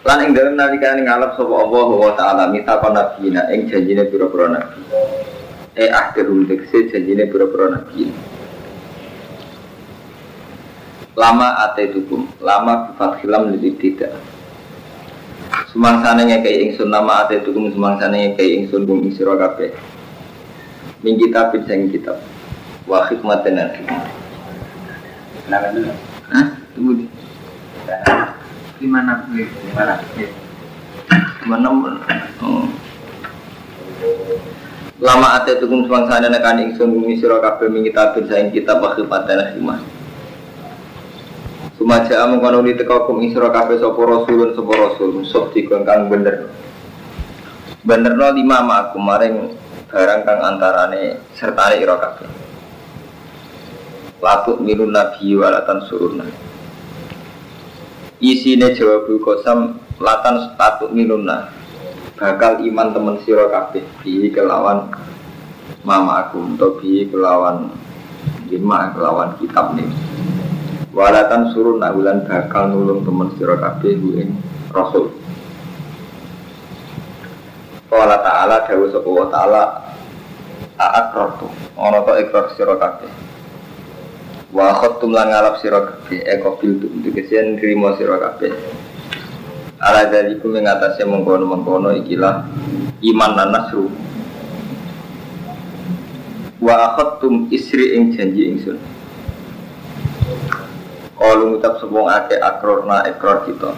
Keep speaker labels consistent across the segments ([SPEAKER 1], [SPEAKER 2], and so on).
[SPEAKER 1] Lan ing dalem nalikane ngalap sapa Allah wa taala mita kon nabiyina ing janjine pira-pira nabi. E akhirul tekse janjine pira-pira nabi. Lama ate tukum, lama bifat khilam lebih tidak. Sumangsane ngekei ingsun nama ate tukum sumangsane ngekei ingsun kum ing sira kabeh. Min kitab sing kitab. Wa hikmatan lan hikmah. Hah? Tunggu di.
[SPEAKER 2] Lima enam lima enam
[SPEAKER 1] Mana oh. Lama ate tukung semangsana nekan ingsun bumi sira kabeh min kitabin saing kitab wa khifatan hikmah. Sumaja mengkono di teka kum ing sira kabeh sapa rasulun sapa rasul musuh dikon bener. Benerno lima ma aku maring barang kang antarane sertane ira kabeh. Latuk minun nabi walatan suruna isine jawab kosam latan status minuna bakal iman temen siro kabeh. Bi kelawan mama aku atau bi kelawan lima kelawan kitab nih walatan suruh nagulan bakal nulung temen siro kabeh ing rasul. Qala ta'ala dawu sapa ta'ala a'akrartu. Ana to ikrar sira Wa khottum lan ngalap sira kabeh eko bil tu tegese nrimo sira kabeh. Ala mengatasi mengkono-mengkono ikilah iman dan nasru. Wa akhadtum isri ing janji ingsun. Kalu ngucap sepung ake akrorna ekor kita.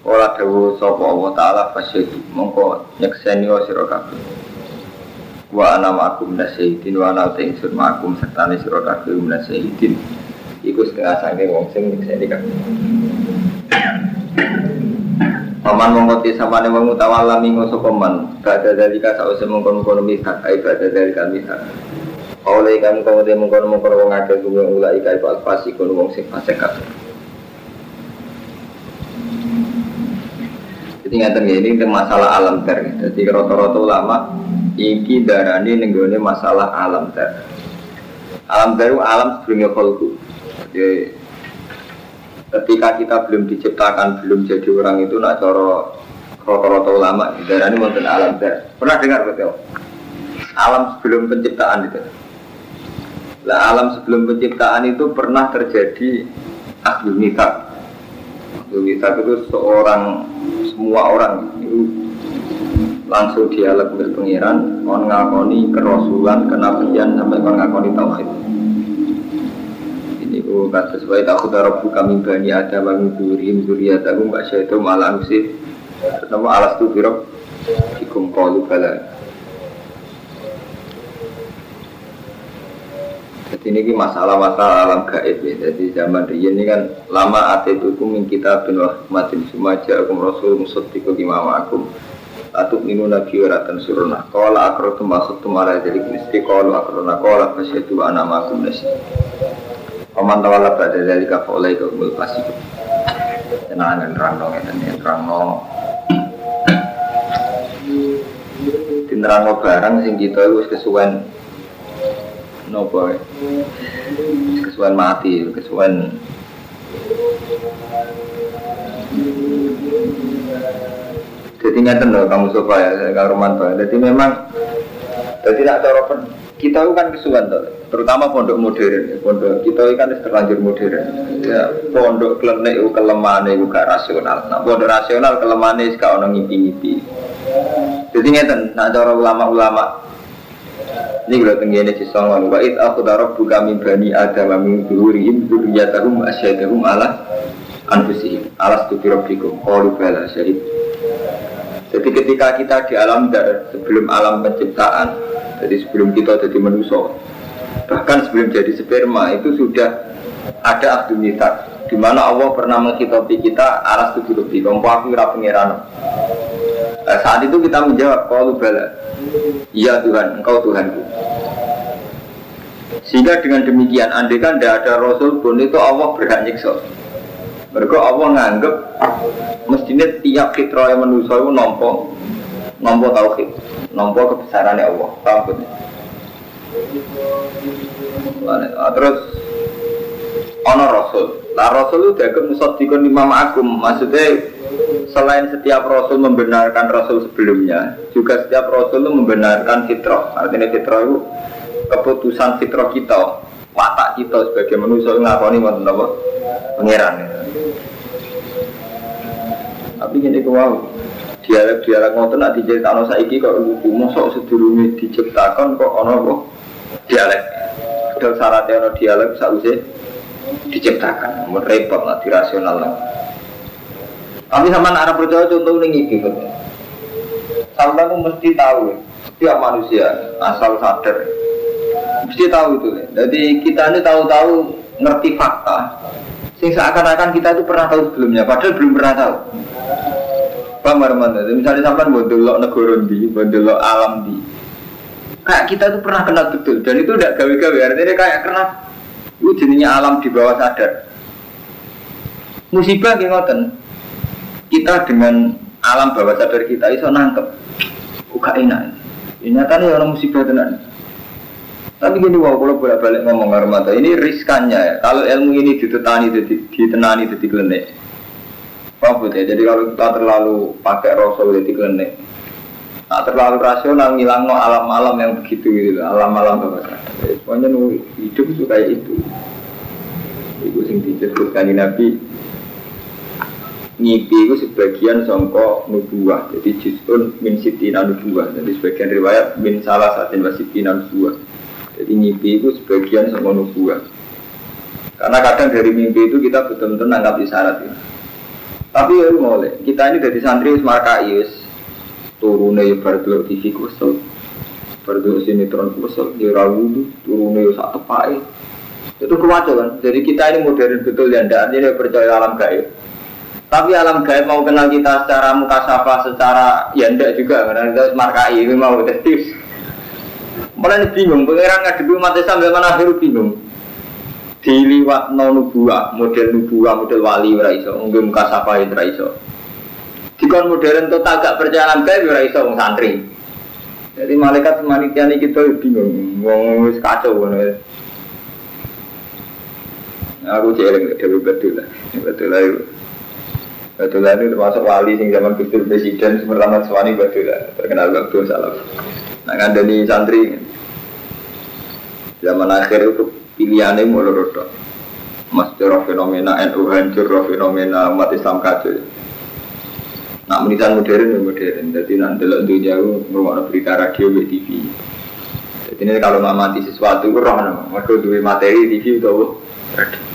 [SPEAKER 1] Kala dawu sapa Allah taala fasyadu mongko nyekseni sira kabeh wa ana ma'akum nasihidin wa ana ta ingsun ma'akum serta ni sira kabeh nasihidin iku setengah wong sing nyekseni kabeh. Paman mongkoti samane wong utawala mingo sapa man badha dalika sause mongkon-mongkon misak ai badha dalika misak Oleh kamu kamu dia mengkono-mengkono wong akeh kuwi ulai kai pas pasi kono wong sing kabeh Jadi ngaten ini masalah alam ter. Jadi rata-rata ulama iki darani nenggone masalah alam ter. Alam baru alam sebelumnya kholku. Jadi ketika kita belum diciptakan, belum jadi orang itu nak coro rata-rata ulama darani wonten alam ter. Pernah dengar betul? Alam sebelum penciptaan itu. Lah alam sebelum penciptaan itu pernah terjadi ahlul mitak. Ahlul mitak itu seorang semua orang itu langsung dialog berpengiran on ngakoni kerasulan kenabian sampai kon ngakoni tauhid. Ini ku kata sesuai takut darab kami bani ada bang durim duriyatakum mbak syaitu malah usif nama alas tu birok ikum kalu bala jadi ini masalah-masalah alam gaib ya. Jadi zaman riyen ini kan lama ate tuku min kita bin wahmatin sumaja akum rasul musaddiqu imam akum Atuk minu nabi waratan suruna. Kola akrotum makhutum ala jadi mesti Kola akrona kola fasyadu anama akum nasi. Paman tawala pada dari kafa oleh keumul pasti Tenang dan terang dong ya terang dong. Tinerang barang sing kita itu kesuwen Nopo Kesuwen mati Kesuwen jadi nggak loh kamu supaya kalau Romanto. Jadi memang jadi tidak cara kita kan kesuwan tuh, terutama pondok modern, pondok kita kan terlanjur modern. Ya, pondok klenek itu kelemahan itu gak rasional. Nah, pondok rasional kelemahan itu gak orang ngipi-ngipi. Jadi ngeten, cara ulama-ulama ini kalau tenggine di songon wa it aku taruh buka min bani adam min durihim duriyatahum asyadahum ala anfusihim. Alas tu rabbikum? Bala syahid. Jadi ketika kita di alam dar sebelum alam penciptaan, jadi sebelum kita jadi manusia, bahkan sebelum jadi sperma itu sudah ada aktivitas di mana Allah pernah menghitopi kita aras tujuh lebih kompo saat itu kita menjawab kalau bala. Iya Tuhan engkau Tuhanku. Sehingga dengan demikian andai kan tidak ada Rasul pun itu Allah berhak nyiksa. Mereka Allah nganggep mestinya tiap fitrah yang manusia itu nompo nompo tauhid nompo kebesarannya Allah paham betul? Ah, terus ono rasul lah rasul itu dianggap musaddiqun imam agung. Maksudnya selain setiap rasul membenarkan rasul sebelumnya juga setiap rasul itu membenarkan fitrah. Artinya fitrah itu keputusan fitrah kita watak kita sebagai manusia ngakoni wonten apa? Pangeran. Tapi gini wow dialek dialek ngoten nak diceritakan saiki kok lucu. Mosok sedurunge diciptakan kok ono kok dialek. Padahal syaratnya ono dialek sausé diciptakan repot lah dirasional lah. Tapi sama arah percaya contoh ini gitu sampai aku mesti tahu ya, setiap manusia asal sadar. Mesti tahu itu ya. jadi kita ini tahu-tahu ngerti fakta. Sing seakan-akan kita itu pernah tahu sebelumnya padahal belum pernah tahu. Pak Marman, misalnya sampai buat dulu negara di, buat dulu alam di, kayak kita itu pernah kenal betul dan itu udah gawe-gawe. Artinya kayak kenal itu jenisnya alam di bawah sadar. Musibah kayak ngoten. Kita dengan alam bawah sadar kita itu nangkep. Buka enak. Ini ya orang musibah tenan. Tapi gini wow, kalau bolak balik ngomong Armata, ini riskannya ya. Kalau ilmu ini ditetani, ditenani, diteklene. Paham ya? Jadi kalau kita terlalu pakai rasul jadi klenek, Nah, terlalu rasional ngilang no alam-alam yang begitu gitu, alam-alam bawah sadar. Pokoknya hidup itu kayak itu. Itu sing disebutkan di Nabi ngipi itu sebagian songko nubuah jadi jisun min sitina nubuah jadi sebagian riwayat min salah satin wasitina nubuah jadi ngipi itu sebagian songko nubuah karena kadang dari mimpi itu kita betul-betul nangkap isyarat ya. tapi ya boleh kita ini dari santri markai turune ya bar delok TV kusel bar delok sinetron kusel ya ra wudu turune ya sak tepake itu kewajar kan? Jadi kita ini modern betul ya ndak? Ini percaya alam gaib. Tapi alam gaib mau kenal kita secara muka sapa secara ya ndak juga karena kita markai ini mau detektif mulai bingung pengiran ngadepi umat Islam zaman akhir bingung. Diliwat no nubuah model nubuah model wali ora iso. Mungkin muka sapa ora iso Dikon modern total gak percaya alam gaib ora wong santri. Jadi malaikat semanitia ini kita bingung, wong wis kacau ngono. Aku jeling dari betul lah, betul lah itu. Betul lah itu termasuk wali sing zaman Gus Presiden suami betul lah, terkenal waktu salah. Nah ngandani santri zaman akhir itu pilihannya mulai rodok. Mas fenomena NU hancur, fenomena umat Islam kacau. Nak menitan modern ya modern. Jadi nanti lo jauh ngomong berita radio di TV. Jadi ini kalau nggak mati sesuatu, roh nama. Mereka dua materi TV itu apa?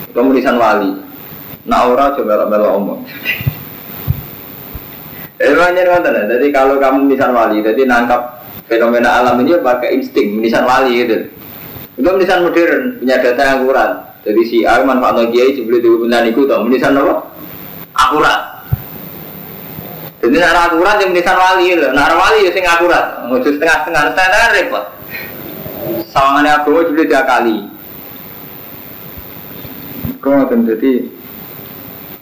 [SPEAKER 1] Itu menisan wali. Nak orang coba melo omong. Emangnya nonton Jadi kalau kamu menisan wali, jadi nangkap fenomena alam ini pakai insting menisan wali gitu. Itu menisan modern, punya data yang akurat. Jadi si A manfaat kiai sebelum dihubungkan itu, menisan apa? Akurat. Jadi nak akurat yang menisan wali loh, nak wali ya sing akurat, ngujud setengah-setengah setengah repot. Sawangannya aku juga tiga kali. Kau nonton jadi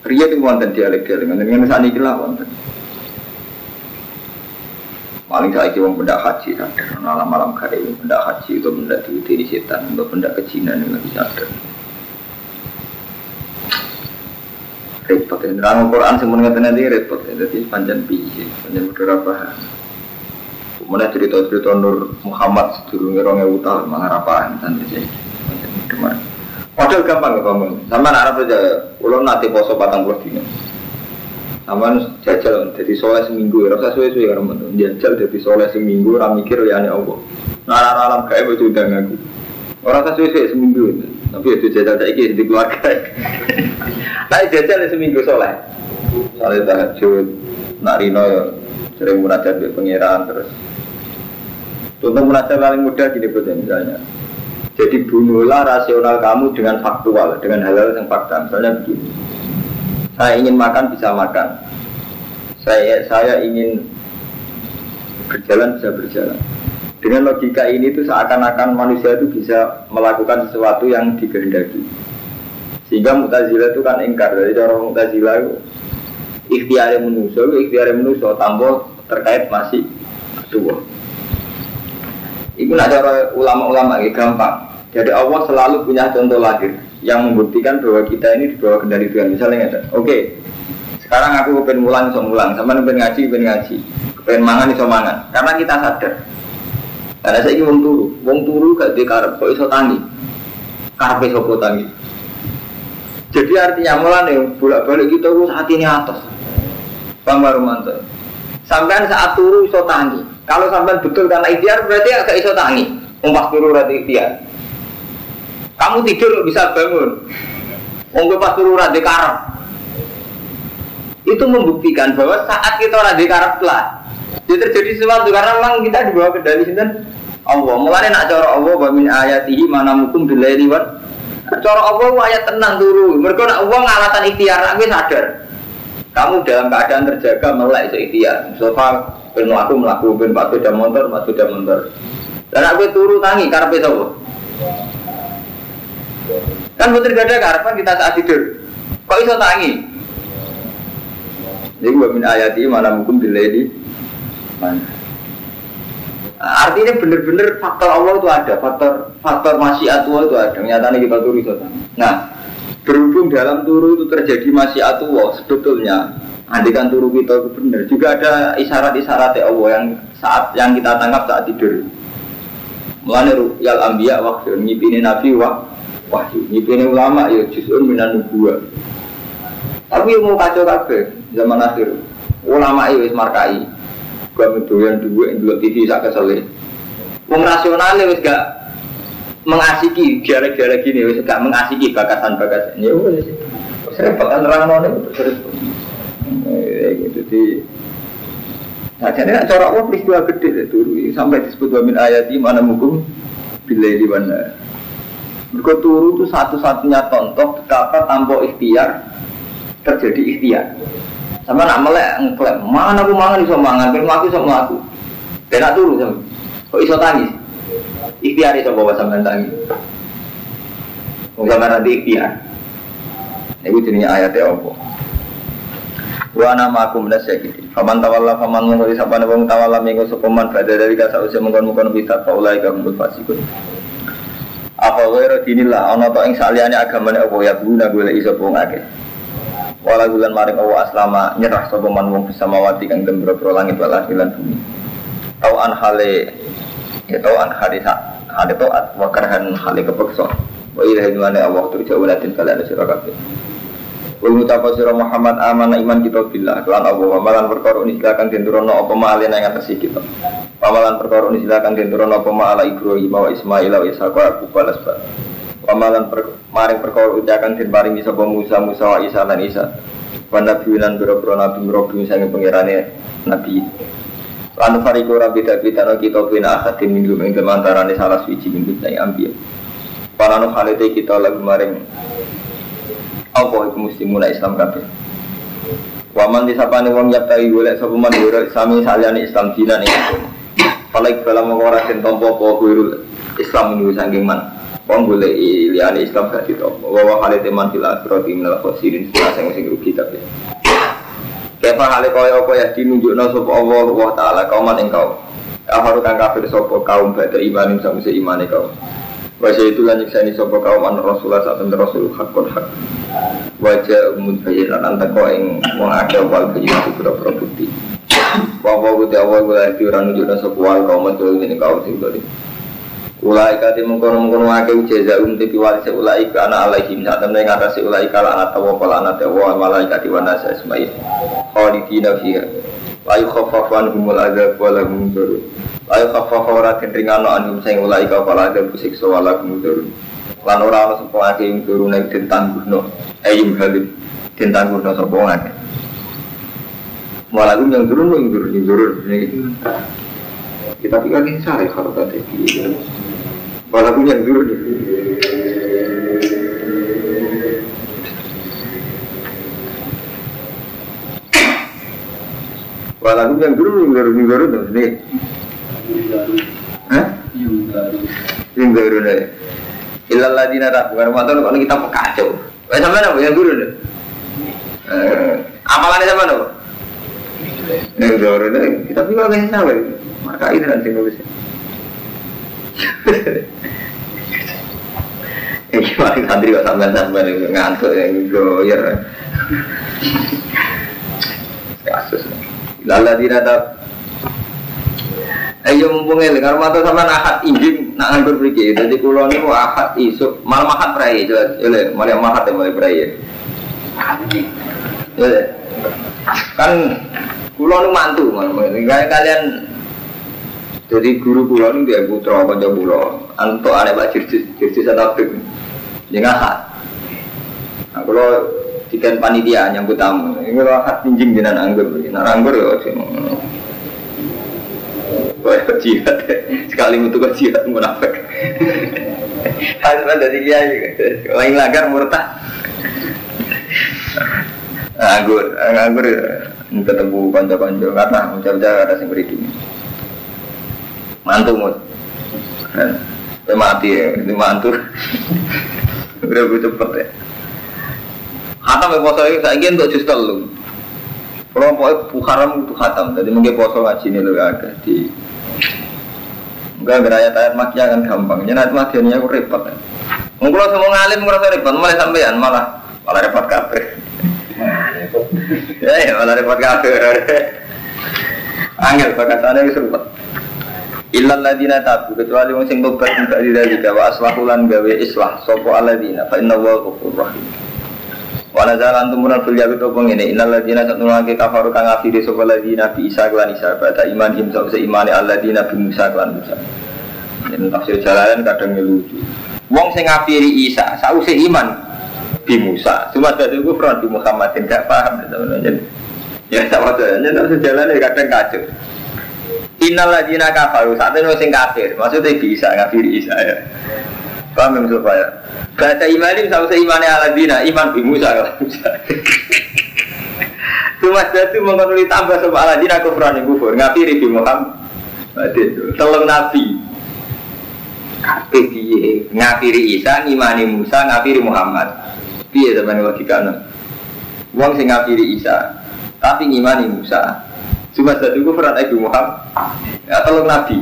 [SPEAKER 1] Ria itu wonten dialek-dialek, dengan saat ini lah wonten. Paling saya kira benda haji, ada malam-malam kaya benda haji itu benda diuti di setan, benda kejinan yang bisa ada. Repot ya. Nerang Quran semuanya nanti repot ya. Jadi panjang piye, panjang beberapa. Kemudian cerita-cerita Nur Muhammad sedurungnya rongnya utah mengharapan nanti sih. Padahal gampang ya kamu. Sama anak aja, ulo nanti poso batang puluh dino. Sama jajal, jadi soleh seminggu ya. Rasa suwe-suwe karena menurut jajal jadi soleh seminggu, ramikir ya Allah. Nah alam kayak itu udah ngaku. Orang sesuai seminggu itu. Tapi itu jajal saya ini di keluarga. Tapi jajal seminggu soleh. Soalnya tahajud, nak Rino sering munajat di pengiran terus. Contoh munajat paling mudah gini buat misalnya. Jadi bunuhlah rasional kamu dengan faktual, dengan hal-hal yang fakta. Misalnya begini, saya ingin makan bisa makan, saya saya ingin berjalan bisa berjalan. Dengan logika ini tuh seakan-akan manusia itu bisa melakukan sesuatu yang dikehendaki. Sehingga Mu'tazilah itu kan ingkar dari cara Mu'tazilah itu ikhtiar manusia, ikhtiar manusia tambah terkait masih tua. Itu nak cara ulama-ulama ya gampang. Jadi Allah selalu punya contoh lahir yang membuktikan bahwa kita ini di bawah kendali Tuhan. Misalnya oke, okay, sekarang aku pengen mulang, so mulang, sama pengen ngaji, pengen ngaji, pengen mangan, iso mangan. Karena kita sadar. Karena saya ingin turu, wong turu gak di karep, kok iso tangi, karep iso tangi. Jadi artinya mulai bolak-balik kita saat ini atas. Bang Barumanto. Sampai saat turu iso tangi, kalau sampai betul karena ikhtiar berarti agak iso tangi. Umpas turu rati ikhtiar. Kamu tidur bisa bangun. Unggu pas turu karep. Itu membuktikan bahwa saat kita rati karep. Itu terjadi sesuatu karena memang kita di bawah kendali sini Allah. Mulai nak cara Allah wa min ayatihi mana mukum bilaili wan. Cara Allah ayat tenang turu. Mereka nak Allah ngalatan ikhtiar, aku sadar. Kamu dalam keadaan terjaga melek itu ikhtiar. Sofa Ben aku melaku, ben pak beda motor, pak beda motor. Dan aku turu tangi karena itu Kan betul gak ada karepan kita saat tidur. Kok iso tangi? Jadi gua min ayati mana mungkin artinya bener-bener faktor Allah itu ada, faktor faktor masyiat Allah itu ada. Nyatanya kita turu tangi. Nah, berhubung dalam turu itu terjadi masyiat Allah sebetulnya Andikan turu kita itu benar. Juga ada isyarat-isyarat Allah yang saat yang kita tangkap saat tidur. Mulane ru'yal anbiya wahyu ngipine nabi wa wahyu. Ngipine ulama ya juz'un minan. Tapi mau kacau kabeh zaman akhir. Ulama itu wis markai. Gua mendoyan duwe ndelok TV sak kesele. Wong rasional wis gak mengasiki gara-gara gini wis gak mengasiki bakasan-bakasan. Ya wis. Wis repot kan nerangno terus. Eh, gitu di Nah, jadi nak cara Allah peristiwa gede itu sampai disebut wa min ayati mana mukum bila di mana. Mereka turu itu satu-satunya contoh betapa tanpa ikhtiar terjadi ikhtiar. Sama nak melek ngeklaim mana aku mangan iso mangan, ben aku iso mlaku. Ben turu sama. Kok iso tangis? Ikhtiar iso bawa sampean tangis. Wong sampean nanti ikhtiar. Itu jenis ayatnya Allah. Wa nama aku gitu. Faman tawalla faman ngori sapane wong tawalla minggu sepeman pada dari kasa usia mengkon-mengkon bidat faulai ka kumpul fasikun. Apa wae dinillah ana to ing saliyane agamane apa ya guna golek iso wong. Wala bulan maring Allah aslama nyerah sapa man wong wati kang dembro langit wal lan bumi. Tau an hale ya tau an hale sak hale taat wa karhan hale kepeksa. Wa ilahi Allah turja'u latin kalian sira kabeh. Wal mutapa sira Muhammad amana iman kita billah kelan Allah wa malan perkara ini silakan denturono apa ma alena ing atas kita. Pamalan perkara ini silakan denturono apa ma ala Ibrahim wa Ismail wa Ishaq wa wa Lasbat. Pamalan per, maring perkara ucakan den paringi sapa Musa Musa wa Isa lan Isa. Wa nabi lan boro-boro nabi robi sange pangerane nabi. Lan fariqo rabbi tabitana kita bina akhatin minggu ing antarane salah suci minggu ing ambiya. Para nu halite kita lagu maring apa itu mesti mulai Islam kabeh Waman disapane wong yaptai golek sapa man sami saliyane Islam dina ning Palaik bala mengora den tompo apa Islam ini saking man. Wong golek liyane Islam gak ditompo. Wa wa hale teman fil akhirati minal khosirin sing sing rugi kabeh. Kepa hale kaya apa ya dinunjukna sapa Allah wa taala kauman ing kaum. Kafaru kang kafir sapa kaum badhe iman ing samse imane kaum. Wajah itu lanjut saya sopo kaum an Rasulullah itu Rasul hakun hak. Wajah umum bayiran antar kau yang mau ada wal bayiran itu berapa bukti. Wawa kuti awal gue lagi orang nunjuk dan sopo wal kaum itu ini kau sih tadi. Ulai kati mengkono mengkono ake jaza um tipi wali se ulai ke anak alaihim saat temen yang atas ulai kala anak tawa kala anak tawa malaikat wana sa ismail. Khalidina fiha. Layu khafafan humul azab walahum turun. Ayo kafafa ora den ringano anum sing ulai ka pala ada siksa wala kemudur. Lan ora ana sapa ake ing tangguhno. Ayim halim den tangguhno sapa ake. Malah yang turun yang turun yang turun kita pikir ini sare kalau tadi Walaupun yang dulu nih. Walaupun yang dulu yang baru tuh nih. Baru nih. Bukan kalau kita kacau. Sama apa yang dulu nih? Sama apa? Yang nih. Kita juga nggak sama. Maka ini nanti nulisnya. Ini paling santri kok sampean sampean itu ngantuk yang goyer. Kasus. Lala tidak tak. Ayo mumpung eling karo matur sampean akad injing nak nganggur mriki. Dadi kula niku akad isuk malam akad prai jelas. Le, malam akad ya mulai prai. Yo le. Kan kula nu mantu kayak kalian jadi guru kula ini dia putra kanca kula. Antuk ane Pak Jirjis, Jirjis Atabik. Yang akad. Nah, kalau dikan panitia nyambut tamu, ini kalau akad pinjing jenengan anggur, nah anggur ya sih. Wah, jihad sekali untuk ke jihad munafik. Harus ada di kiai, lain lagar murtad. Anggur, anggur ketemu kanca-kanca karena ucap-ucap ada yang beri Mantu mus, ya mati ya, ini mantu. Udah gue cepet ya. Hatam ya poso ini saya untuk jus telu. Kalau pokoknya bukharam itu hatam, jadi mungkin poso ngaji ini loh ada di Enggak geraya tayat makia kan gampang. Jadi nanti makiannya aku repot. Ya. Kalau semua ngalim ngerasa repot, malah sampean malah malah repot kabeh. Ya, ya malah repot kabeh. Angel bakatannya wis repot. Illal ladina tabu kecuali wong sing tobat juga dari wa aslahulan gawe islah sapa alladzina fa inna wa ghafurur rahim. Wa nazalan tumuran fil yabi to ngene innal ladina satulake kafaru kang afiri sapa ladina bi isa lan isa iman him sak imane alladzina bi musa lan musa. Ini tafsir jalalan kadang lucu. Wong sing ngafiri Isa, sause iman di Musa. Cuma dari itu pernah di Muhammad tidak paham teman-teman. Ya sama saja, tafsir jalan kadang kacau. Innal ladina kafaru saat ini sing kafir, maksudnya bisa ngafiri Isa ya. Paham yang supaya Baca imanim sama seimane aladina iman bi Musa kalau Musa. Cuma itu mengenuli tambah sama aladina kufran yang kufur ngafiri bi Muhammad. Telung nabi. Kafe piye ngafiri Isa ngimani Musa ngafiri Muhammad. Piye zaman logikanya? Wong sing ngafiri Isa tapi ngimani Musa. Cuma satu kufran Ibu Muhammad. Ya telung nabi.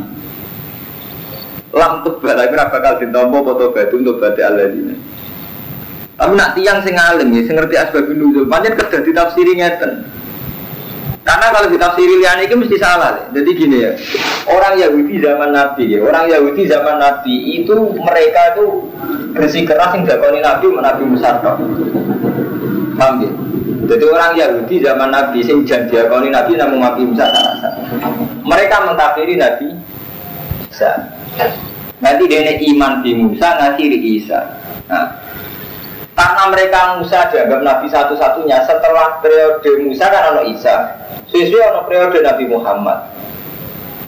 [SPEAKER 1] Lam tebal, tapi ora bakal ditompo foto batu untuk batu alladzina. Tapi nak tiang sing alim ya, sing ngerti asbab nuzul, pancen kerja ditafsiri ngeten. Karena kalau ditafsiri liane itu mesti salah. Jadi gini ya, orang Yahudi zaman Nabi ya, orang Yahudi zaman Nabi itu mereka itu bersih keras yang dakoni Nabi Nabi Musa Paham ya? Jadi orang Yahudi zaman Nabi sing janji dakoni Nabi namun Nabi Musa Mereka mengkafiri Nabi Isa. Nanti dia iman di Musa ngakhiri Isa. Nah, karena mereka Musa dianggap Nabi satu-satunya setelah periode Musa kan ada Isa. Sesuai ada periode Nabi Muhammad.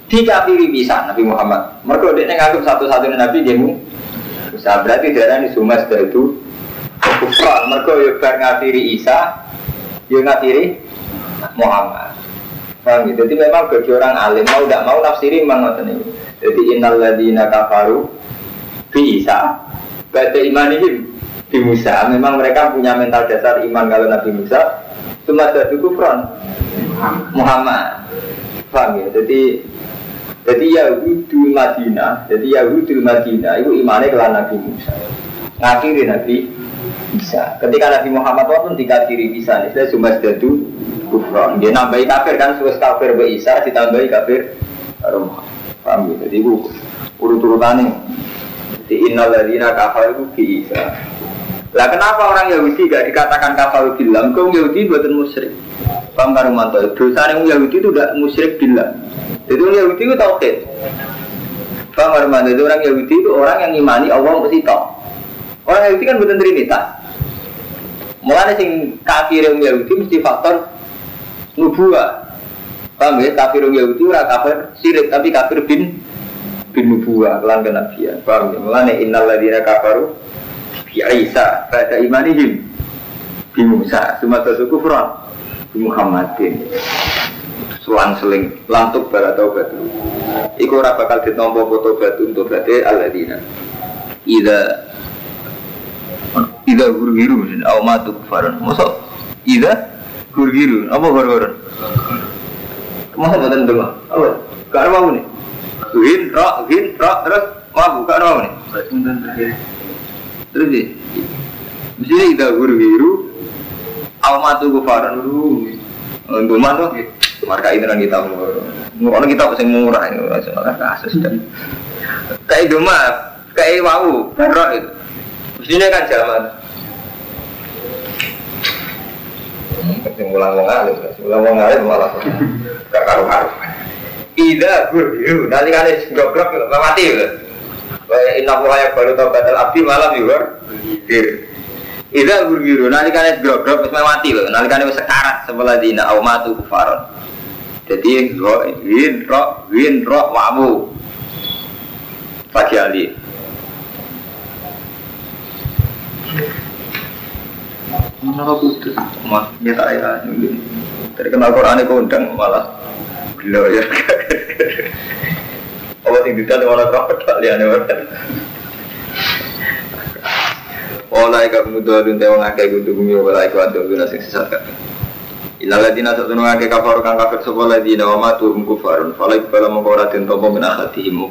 [SPEAKER 1] Dikafiri bisa Nabi Muhammad. Mereka dia nganggap satu-satunya Nabi dia Musa. Berarti darah ini Sumas itu kufran. Mereka ya Isa, ya ngafiri Muhammad. Paham gitu? Jadi memang bagi orang alim mau tidak mau nafsiri memang ngoten ini. Jadi innal ladina kafaru bi Isa. Baca imanihim di Musa. Memang mereka punya mental dasar iman kalau Nabi Musa. Cuma ada kufran Muhammad. Paham ya? Jadi jadi Yahudi Madinah, jadi Yahudi Madinah itu imannya ke Nabi Musa. Ngakhiri Nabi Isa. Ketika Nabi Muhammad pun dikafiri Isa, ini cuma sedatu kufran. Dia nambahi kafir kan, sudah kafir be Isa, ditambahi kafir Rumah. Paham ya? Jadi itu urut-urutannya. Jadi innal ladina kafir itu Isa. Lah kenapa orang Yahudi gak dikatakan kafir bilang? Kau Yahudi buatan musyrik. Paham kan Rumanto? Dosa yang Yahudi itu tidak musyrik bilang. Jadi orang Yahudi itu tauhid. Paham kan Rumanto? Itu orang Yahudi itu orang yang imani Allah mesti tahu. Orang Yahudi kan bukan trinitas. Mulanya sing kafir yang Yahudi mesti faktor nubuah. Paham ya? Kafir yang Yahudi ora kafir sirik tapi kafir bin bin nubuwah kelan kenabian paham ya? Mulane innal ladzina kafaru bi Isa pada imanihim bi Musa. Semata kufran bi Muhammadin. Selang seling lantuk bara taubat. Iku ora bakal ditampa foto batu untuk bate alladzina ida ida guru-guru au matu kufaran. Masa? Ida guru-guru apa guru-guru masa boten dengar apa? Gak mau nih Win, ro, win, ro, terus mau buka mau nih terus sih mesti ida guru-guru au matu kufaran. Dulu untuk mana marka ini kan kita murah orang kita pasti murah ini. Masalah kasus kayak doma kayak wau roh itu mestinya kan zaman Sing ulang wong alim, ulang wong alim malah gak karu karu. Ida guru, nanti kan goblok mati lho. Kayak inna mulanya baru tau batal abdi malam juga. Ida guru nanti kan goblok wis mati lho. Nanti kan sekarat sebelah dina au matu kufaron. Jadi win ro win ro wamu. Pagi ali. Mana aku tuh? Mas, ya tak ya. Terkenal Quran itu undang malah gila ya. Apa sing didal ora kok tak liyane ora. Ola ika kemudian te wong akeh kudu bumi wala iku ado guna sing sesat kabeh. Ila ladina satunu akeh kafar kang kafir sapa ladina wa matu hum kufarun. Fala ikbala mongko ora den tampa min akhatihim.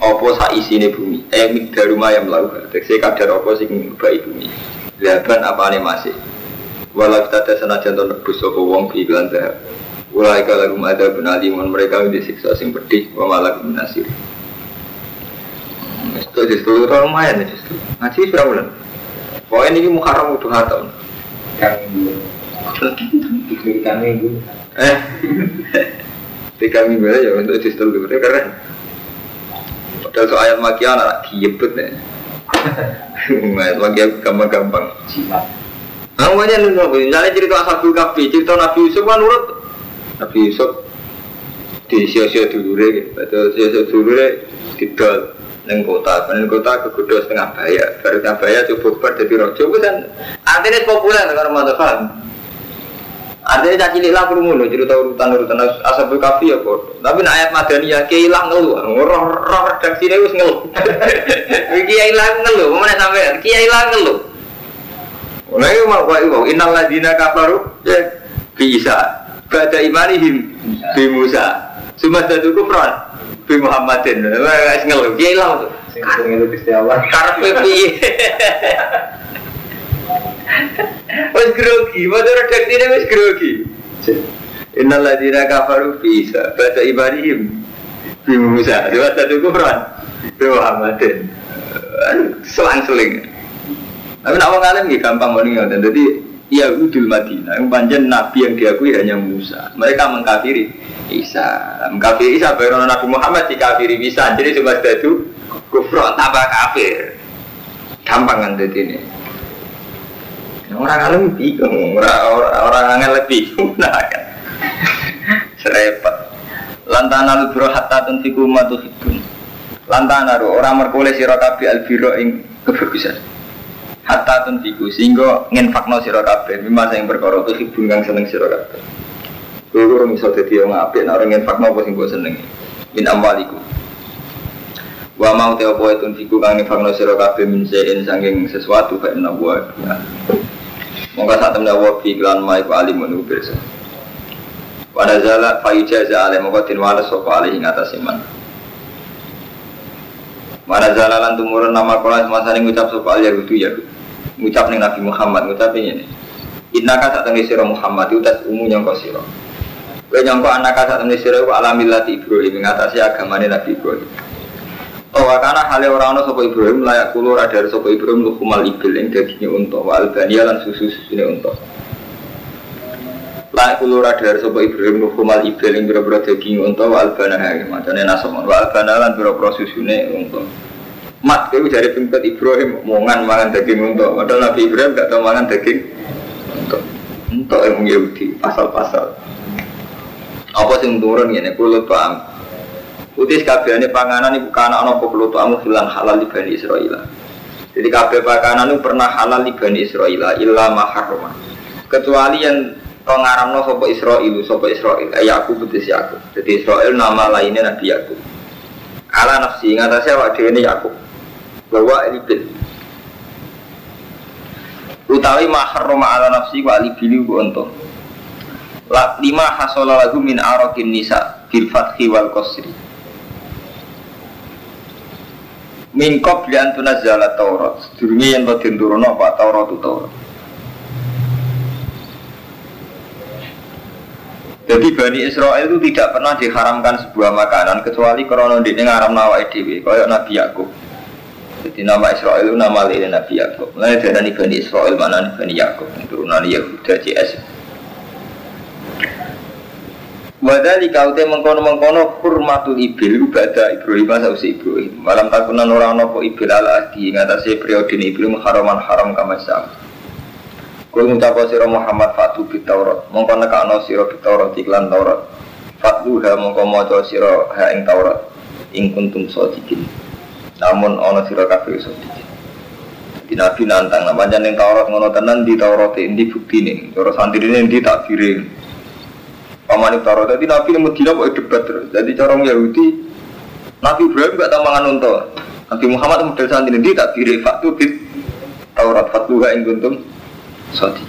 [SPEAKER 1] Apa sak isine bumi? Eh migdaru mayam lau. Tekse kadar apa sing nubai bumi. Laban apane masih. Walau kita tes senajan to nebus sapa wong bi iklan dahab. Ulai kalau ada benalimun mereka disiksa sing pedih wa malak nasir. Itu justru itu lumayan ya justru. Ngaji berapa bulan? Pokoknya ini Muharram udah dua tahun.
[SPEAKER 2] Tiga minggu.
[SPEAKER 1] Eh, tiga minggu aja untuk justru itu keren. Padahal soal ayat makia anak diebut nih. Ayat makia gampang-gampang. Namanya nunggu, misalnya cerita Ashabul Kahfi, cerita Nabi Yusuf kan nurut. Nabi Yusuf di sio-sio dulure gitu. Betul sio-sio dulure didol neng kota, neng kota kegudo setengah bayar, baru setengah bayar coba bar jadi rojo, kan artinya populer mau paham. Artinya caci lilah kerumun loh, cerita urutan urutan. Asabul kafi ya kok. Tapi ayat madaniyah kiai lah ngeluh, roh roh redaksi dia harus ngeluh. Kiai lah ngeluh, mana sampai kiai lah ngeluh. Nah itu mau kau ibu, innal ladina kafaru ya bisa. Bada imanihim bi Musa. Cuma satu kufran Bi Muhammadin. Wah ngeluh, kiai lah tuh
[SPEAKER 2] Sing sing itu Gusti Allah.
[SPEAKER 1] Karpe piye Wes grogi, motor redaksi ini wes grogi Innal ladina kafaru bisa Bada imanihim bi Musa Cuma satu Bi Muhammadin Selang-seling Tapi nak orang alim ya gampang mau ngoten. Jadi Yahudul Madinah, yang panjang Nabi yang diakui hanya Musa. Mereka mengkafiri Isa, mengkafiri Isa. Baru Nabi Muhammad dikafiri Isa. Jadi cuma itu kufur tambah kafir. Gampang kan jadi ini. Orang alim bingung, orang orang orang alim bingung, nah kan. Serempet. Lantana lu biro hatta matu hidun. Lantana ru orang merkule sirokabi albiro ing kebagusan hatta tunfiku sehingga nginfakno sira kabeh mimma sing perkara tu hibun kang seneng sira kabeh kowe ora iso dadi wong apik nek ora apa sing mbok senengi min amwaliku wa mau te apa tunfiku kang nginfakno sira kabeh min sein saking sesuatu fa inna Monggo saat temen wa fi lan ma iku alimun iku pirsa. Wa nazala fa ijaza ale monggo tin wala sapa ale ing atas iman. Mana jalalan tumurun nama kolas masa ini ngucap sopa al yahudu yahud Ngucap nih Nabi Muhammad, ngucap ini Inna ka saat tenis siro Muhammad, itu tes umu nyongko siro Gue nyongko anak saat tenis siro Ku alamillati Ibrahim, mengatasi agamanya Nabi Ibrahim Oh, karena hal orang ono sopo Ibrahim layak kulo radar sopo Ibrahim lu kumal ibil yang dagingnya untuk wa albania lan susu untuk layak kulo radar sopo Ibrahim lu kumal ibil yang biro-biro dagingnya untuk wa albana macamnya nasomon wa albana lan biro-biro susunya untuk mat itu dari pimpin Ibrahim mongan mangan daging untuk padahal Nabi Ibrahim gak tahu mangan daging untuk untuk yang Yahudi pasal-pasal. Apa sing turun ini kulo paham Utis kabehane panganan iku kana ana apa amu hilang halal di Bani Israil. Jadi kabeh panganan itu pernah halal di Bani Israil illa ma. Kecuali yang pengaramno sapa Israil, sapa Israil, eh, aku putus aku. Jadi Israil nama lainnya Nabi Yakub. Ala nafsi ngatasé awak dhewe ne Yakub. Bahwa ibn utawi ma harrama ala nafsi wa ali bili ku lima hasola lagu min arakin nisa bil fathi wal. Min qabli an tunazzala Taurat. Sedurunge yen to den turunno apa Taurat itu Taurat. Jadi Bani Israel itu tidak pernah diharamkan sebuah makanan kecuali karena dia ngaram nawa edw, kayak Nabi Yakub. Jadi nama Israel itu nama lain Nabi Yakub. Mulai dari Bani Israel mana Bani Yakub, turunan Yahuda CS. Wadali kau teh mengkono mengkono hurmatul ibil ibadah Ibrahim sausi Ibrahim. Malam takunan orang nopo ibil ala adi ngatasi periode Ibrahim haraman haram kama sam. Kul ngucapa sira Muhammad fatu bit Taurat. Mongko nekakno sira bit Taurat iklan Taurat. Fatluha mongko maca sira ha ing Taurat. Ing kuntum sadiqin. Namun ana sira kabeh sadiqin. Di Nabi nantang, nah pancen ning Taurat ngono tenan di Taurat ini buktine. Cara santrine ndi tak kirim. Paman Taurat jadi Nabi yang Medina kok debat terus. Jadi cara Yahudi Nabi Ibrahim gak tamangan untuk Nabi Muhammad model santri ini tak kirim faktu bit Taurat fatluha ing kuntum sodi.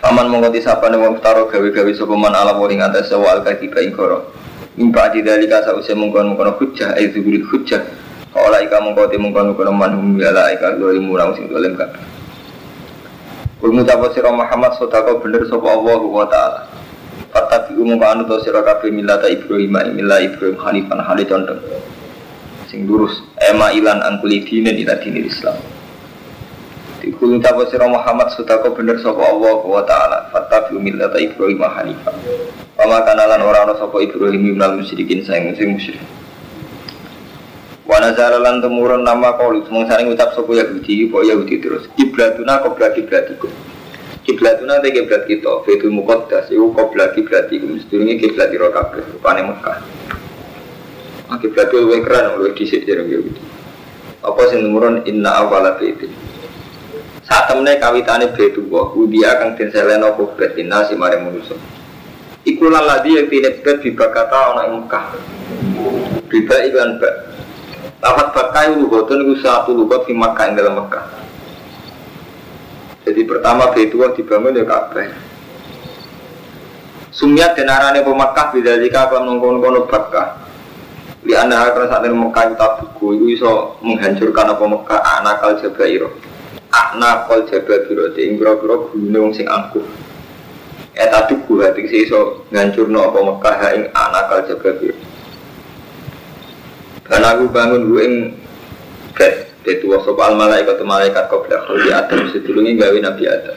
[SPEAKER 1] Paman mengkoti sapa nih wong taro gawe-gawe sopeman ala waring atas sewa al katiba ing koro. Mimpa di dari kasa usia mengkon mengkon hujah ay zuburi hujah. Kaulah ika mengkoti mengkon mengkon manhum yala ika doli murang sing dolem kabeh. Kul mutapa sira Muhammad sodako bener sapa Allah wa taala. Fatabi umum anu sira kabeh millata Ibrahim milah Ibrahim hanifan hale condong. Sing lurus ema ilan angkuli dinen ila dinil Islam. Dikulu tapa sira Muhammad sutako bener sapa Allah wa taala fattabi millata Ibrahim hanifa. Wa kanalan ora ana sapa Ibrahim minal musyrikin saing sing musyrik. Wa nazara lan temurun nama qaulu mung saring ucap sapa Yahudi apa Yahudi terus kiblatuna qiblat kiblatikum. Kiblatuna te kiblat kita, Baitul Muqaddas. Iku qiblat kiblatikum. Sedurunge kiblat ira kabeh rupane Mekah. Ah kiblat luwih keren luwih dhisik jarang Yahudi. Apa sing temurun inna awwala baitin saat temennya kawitane bedu wa dia kang den seleno inna si mare manusa. Iku lan ladi yang tinet bet bibakata ana ing Mekah. Biba iklan bak lafat bakai lugatun iku satu lugat di Mekah ing dalam Mekah jadi pertama bedu dibangun ya kabeh Sumiat dan arane pemakah bila jika apa mengkono-kono bakah Li anda akan saat ini Mekah itu buku itu bisa menghancurkan apa Mekah anak al jabairo. Akna kol jabal biroti ing biro-biro gulune wong sing angkuh. Eta duku hati si iso ngancurno apa Mekah anak kal jabal biro Dan aku bangun gue ing Bet Itu wasop al malaikat malaikat kau Kalau di Adam sedulungnya gawe Nabi Adam.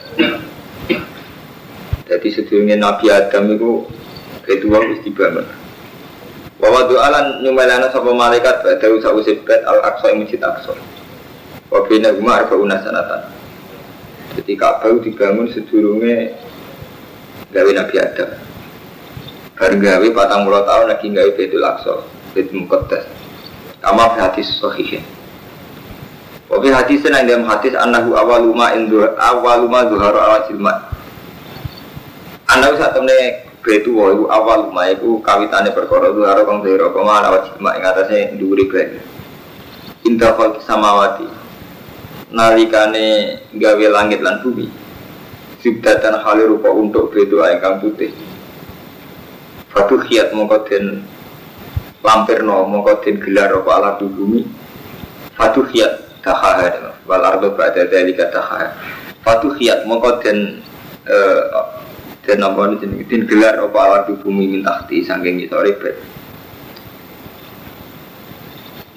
[SPEAKER 1] Jadi sedulungnya Nabi Adam itu Itu harus dibangun. Wawa doalan nyumelana sapa malaikat Bada usah usip bet al-aqsa yang masjid aqsa. Wabina rumah arba'una sanatan. Jadi Ka'bah dibangun sedurunge gawe Nabi Adam. Bareng gawe patang puluh tahun lagi gawe Baitul Aqsa Baitul Muqaddas. Kama hadis sahihin Wabi hadis yang dalam hadis Anahu awaluma indu awaluma zuharu ala jilmat Anahu saat temen Baitu wa iku awaluma iku kawitane perkara zuharu kang zuharu kama ala jilmat Yang atasnya duri baik Indah falki samawati nalikane gawe langit lan bumi. Sibdatan hali rupa untuk bedo kang putih. Fatu khiat mongko den lampirno mongko den gelar apa alat bumi. Fatu khiat tahaha. Wal ardo ba'da dalika tahaha. Fatu khiat mongko den eh, den apa jenenge? Den gelar apa alat bumi mintahti saking ngisore bet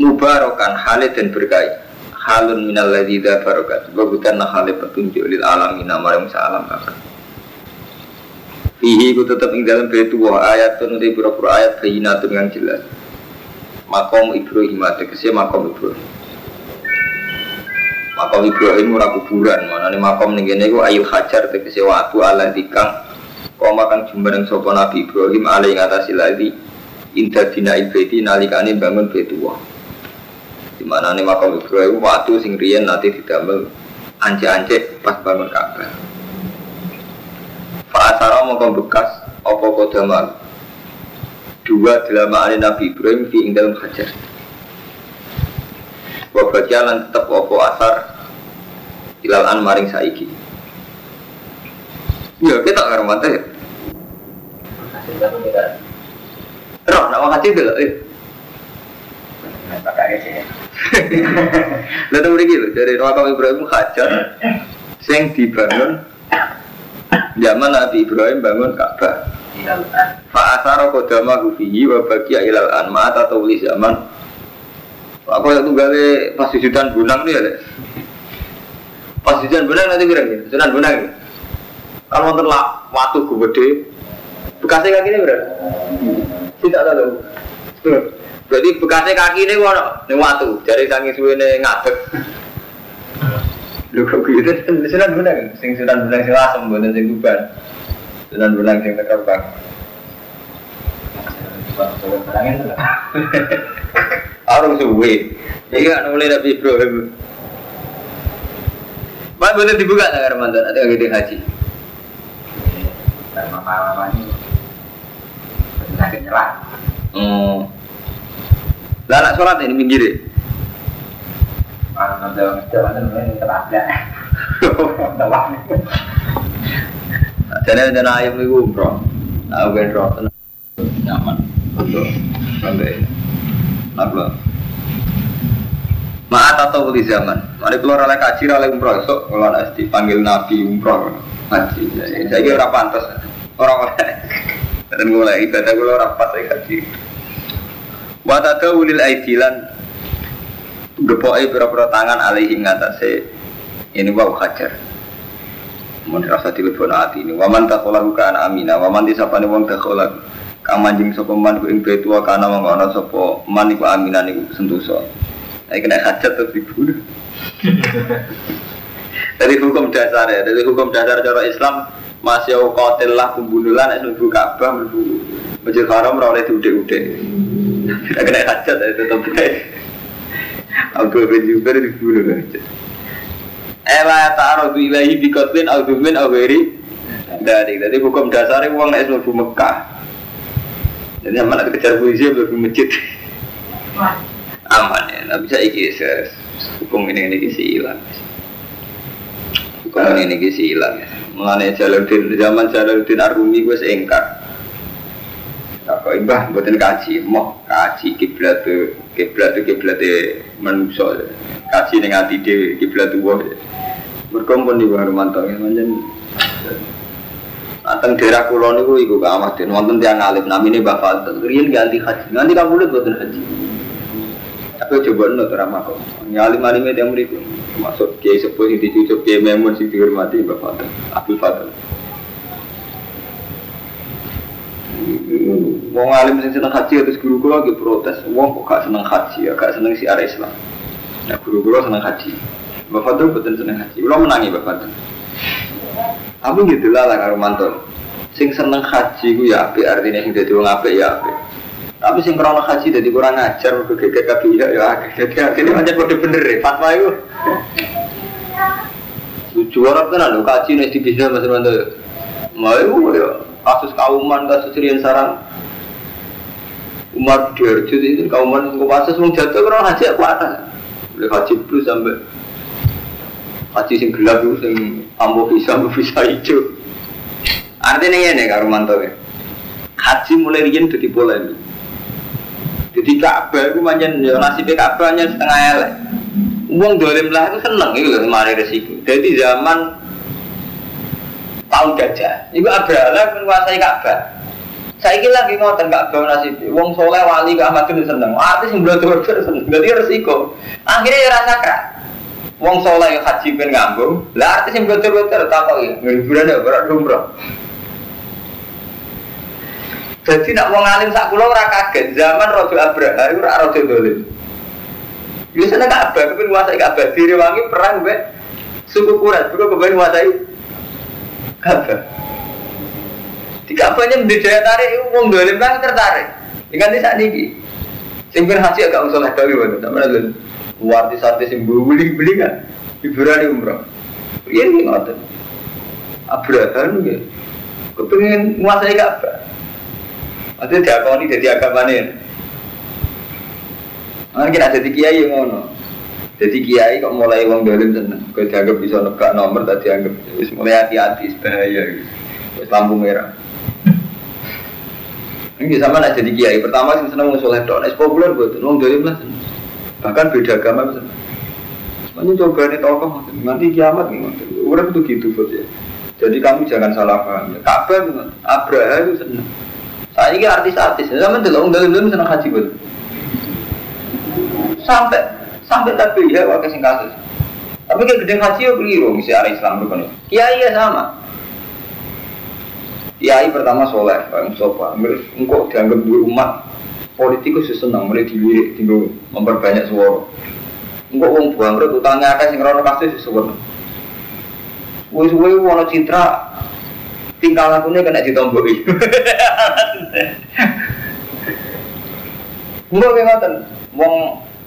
[SPEAKER 1] Mubarokan halid dan berkait halun minal ladzi barokat. Bagutan hale petunjuk lil alamin namare musa alam kabeh Fihi ku tetap ing dalam baitu wa ayat tun di pura-pura ayat bayinatun yang jelas. Makom Ibrahim tegese makom Ibrahim Makom Ibrahim ora kuburan. Nih makom ning kene iku ayul hajar tegese watu ala dikang. Koma kang jumbareng sapa Nabi Ibrahim alai ngatasi lagi inda bina ibadi nalikane bangun betua di mana nih makam Ibrahim waktu sing riyen nanti didamel ance-ance pas bangun Ka'bah. Fa'asara mongko bekas apa kodama dua dilama Nabi Ibrahim ing dalam hajar. Wa bagian tetap apa asar ilal an maring saiki ya kita nggak
[SPEAKER 2] tidak
[SPEAKER 1] roh nak dulu eh
[SPEAKER 2] pakai sih.
[SPEAKER 1] Lalu mriki lho dari makam Ibrahim hajar sing dibangun zaman Nabi Ibrahim bangun Ka'bah
[SPEAKER 2] Tidak
[SPEAKER 1] Fa'asara kodama hufihi wa bagia ilal an ma'at atau zaman yang tunggale pas sujudan bunang nih ya Lek. Pas sujudan bunang nanti kira gitu, sujudan bunang ya. Kalau wonten lah watu gede, bekasnya kaki ini berapa? Tidak tahu. Berarti bekasnya kaki ini wono, ini watu. Jadi sangi suwe ini ngadek. Lu kok gitu? Sujudan bunang, sing sujudan bunang sing asem, bukan sing tuban. Sujudan bunang sing terbang. Arung suwe. Kan mulai Nabi Ibrahim. Mas boleh dibuka tak Ramadan atau gitu haji?
[SPEAKER 2] Dan mama-mama ini sakit nyerah.
[SPEAKER 1] Hmm. Lah anak sholat ini.
[SPEAKER 2] Tawar.
[SPEAKER 1] Jadi ada ayam itu umroh. Aku ben roh tenang. Nyaman. Betul. Sampai. Apa? Maat atau beli zaman. Mari keluar oleh kaji oleh umroh. So kalau ada dipanggil nabi umroh. Haji. Saya kira pantas. Orang oleh. Dan mulai ibadah gue orang pas saya kaji. Watada ulil aidilan Gepoi pira-pira tangan alaihi ngatasé Ini wau hajar Mun rasa telepon hati ini Waman takholahu kana amina Waman disapane wong takholahu Kang manjing sapa man ku ing betua kana wong ana sapa man iku aminan iku Nek kena hajat terus dibunuh Dari hukum dasar ya, dari hukum dasar cara Islam masih kotel lah pembunuhan, nek mlebu Ka'bah mlebu Masjid Haram ora oleh diudik-udik. Tidak kena hajat ya tetap baik. Abu bin Jubair dibunuh aja. Ela ta'arudu ilahi bi qatlin au dhumin au ghairi dari jadi hukum dasarnya uang nek mlebu Mekah. Jadi sama nak kejar polisi mlebu masjid. Aman ya, tapi saya iki hukum ini ini sih hilang. Hukum ini ini sih hilang ya. Mengenai Jalaluddin zaman Jalaluddin Arumi gue seengkar. Kau ibah buatin kaji, mau kaji kiblat tuh kiblat tuh kiblat manusia, kaji dengan hati dewi kiblat tuh. Berkumpul di bawah rumah ya manjen. Ateng daerah kulon itu iku kamar dan wonten tiang alim namanya Mbak Fadl. Rian ganti haji, nanti kamu lihat buatin haji. Tapi coba nol terama kok. Nyalim alim itu yang beriku. Masuk kiai sepuh yang dicucuk kiai memun sing dihormati Mbak Fadl, Abdul Fadl. Wong alim sing seneng haji terus guru kula lagi protes. Wong kok gak seneng haji ya, gak seneng si arah Islam. Nah guru kula seneng haji. Mbak Fadl betul seneng haji. Kula menangi Mbak Fadl. Aku gitu lah lah karo mantul. Sing seneng haji ku ya apik artinya sing dadi wong ya apik. Tapi sing krono haji dadi kurang ajar mergo geger kabeh ya ya. Dadi artinya pancen kode bener ya fatwa iku. Lucu orang kan lho kaji nek di bisnis Mas Mantul. Mau iku ya kasus kauman kasus Rian Sarang Umar Diarjo itu kauman kasus wong jatuh karena haji aku ada boleh haji plus sampai haji sing gelap itu sing ambo bisa ambo bisa hijau artinya ini karo mantau ya haji mulai rian jadi polemik jadi Ka'bah itu manjen ya nasibnya Ka'bah hanya setengah elek. Uang dolim lah itu seneng itu loh mari resiko. Jadi zaman tahun gajah itu Abraha menguasai Ka'bah. Saya kira lagi ngotot Ka'bah nasib wong soleh wali ke Ahmad itu seneng. Artis yang belum seneng. Jadi resiko. Akhirnya ya rasakan wong soleh yang haji ben ngambung. Lah artis yang belum turun tak kok ya hiburan ya berat umroh jadi nak wong alim sak kula ora kaget zaman Raja Abraha itu ora raja dolim Biasanya Ka'bah, kepen menguasai Ka'bah, direwangi perang mbek suku Quraisy, bukan kepen menguasai Ka'bah. Di Ka'bahnya di daya tarik, wong dolim kan tertarik. Ingat saat ini, sing haji agak usah lah kali mana, sama lagi. Artis-artis yang beli-beli kan, hiburan umroh. Iya nih ngotot. Abraham ya, kepengen menguasai Ka'bah. Maksudnya diakoni jadi nih. Nah, kita jadi kiai yang ngono. Jadi kiai kok mulai wong dolim seneng. Kau dianggap bisa negak nomor, tadi anggap wis mulai hati-hati bahaya. Wis lampu merah. Ini sama nak jadi kiai. Pertama sih seneng musuh ledok. Nek populer buat wong dolim lah. Bahkan beda agama bisa. Semuanya coba nih tokoh nanti kiamat nih. Udah itu gitu buat ya. Jadi kamu jangan salah paham. Ya, Ka'bah itu Abraha itu seneng. Saya ini artis-artis. Sama dulu dolim seneng haji. Sampai sampai tapi ya wakil sing kasus. Tapi kayak gede haji ya keliru misalnya Islam rukun. Kiai ya sama. Kiai pertama soleh, Pak Mustafa. Engkau dianggap dua umat politikus senang, mereka dilirik, tinggal memperbanyak suara. Engkau uang buang utangnya akan sing rono kasus sesuatu. Suwe-suwe wono citra tingkah lakunya kena ditomboi. Enggak kayak ngoten. Wong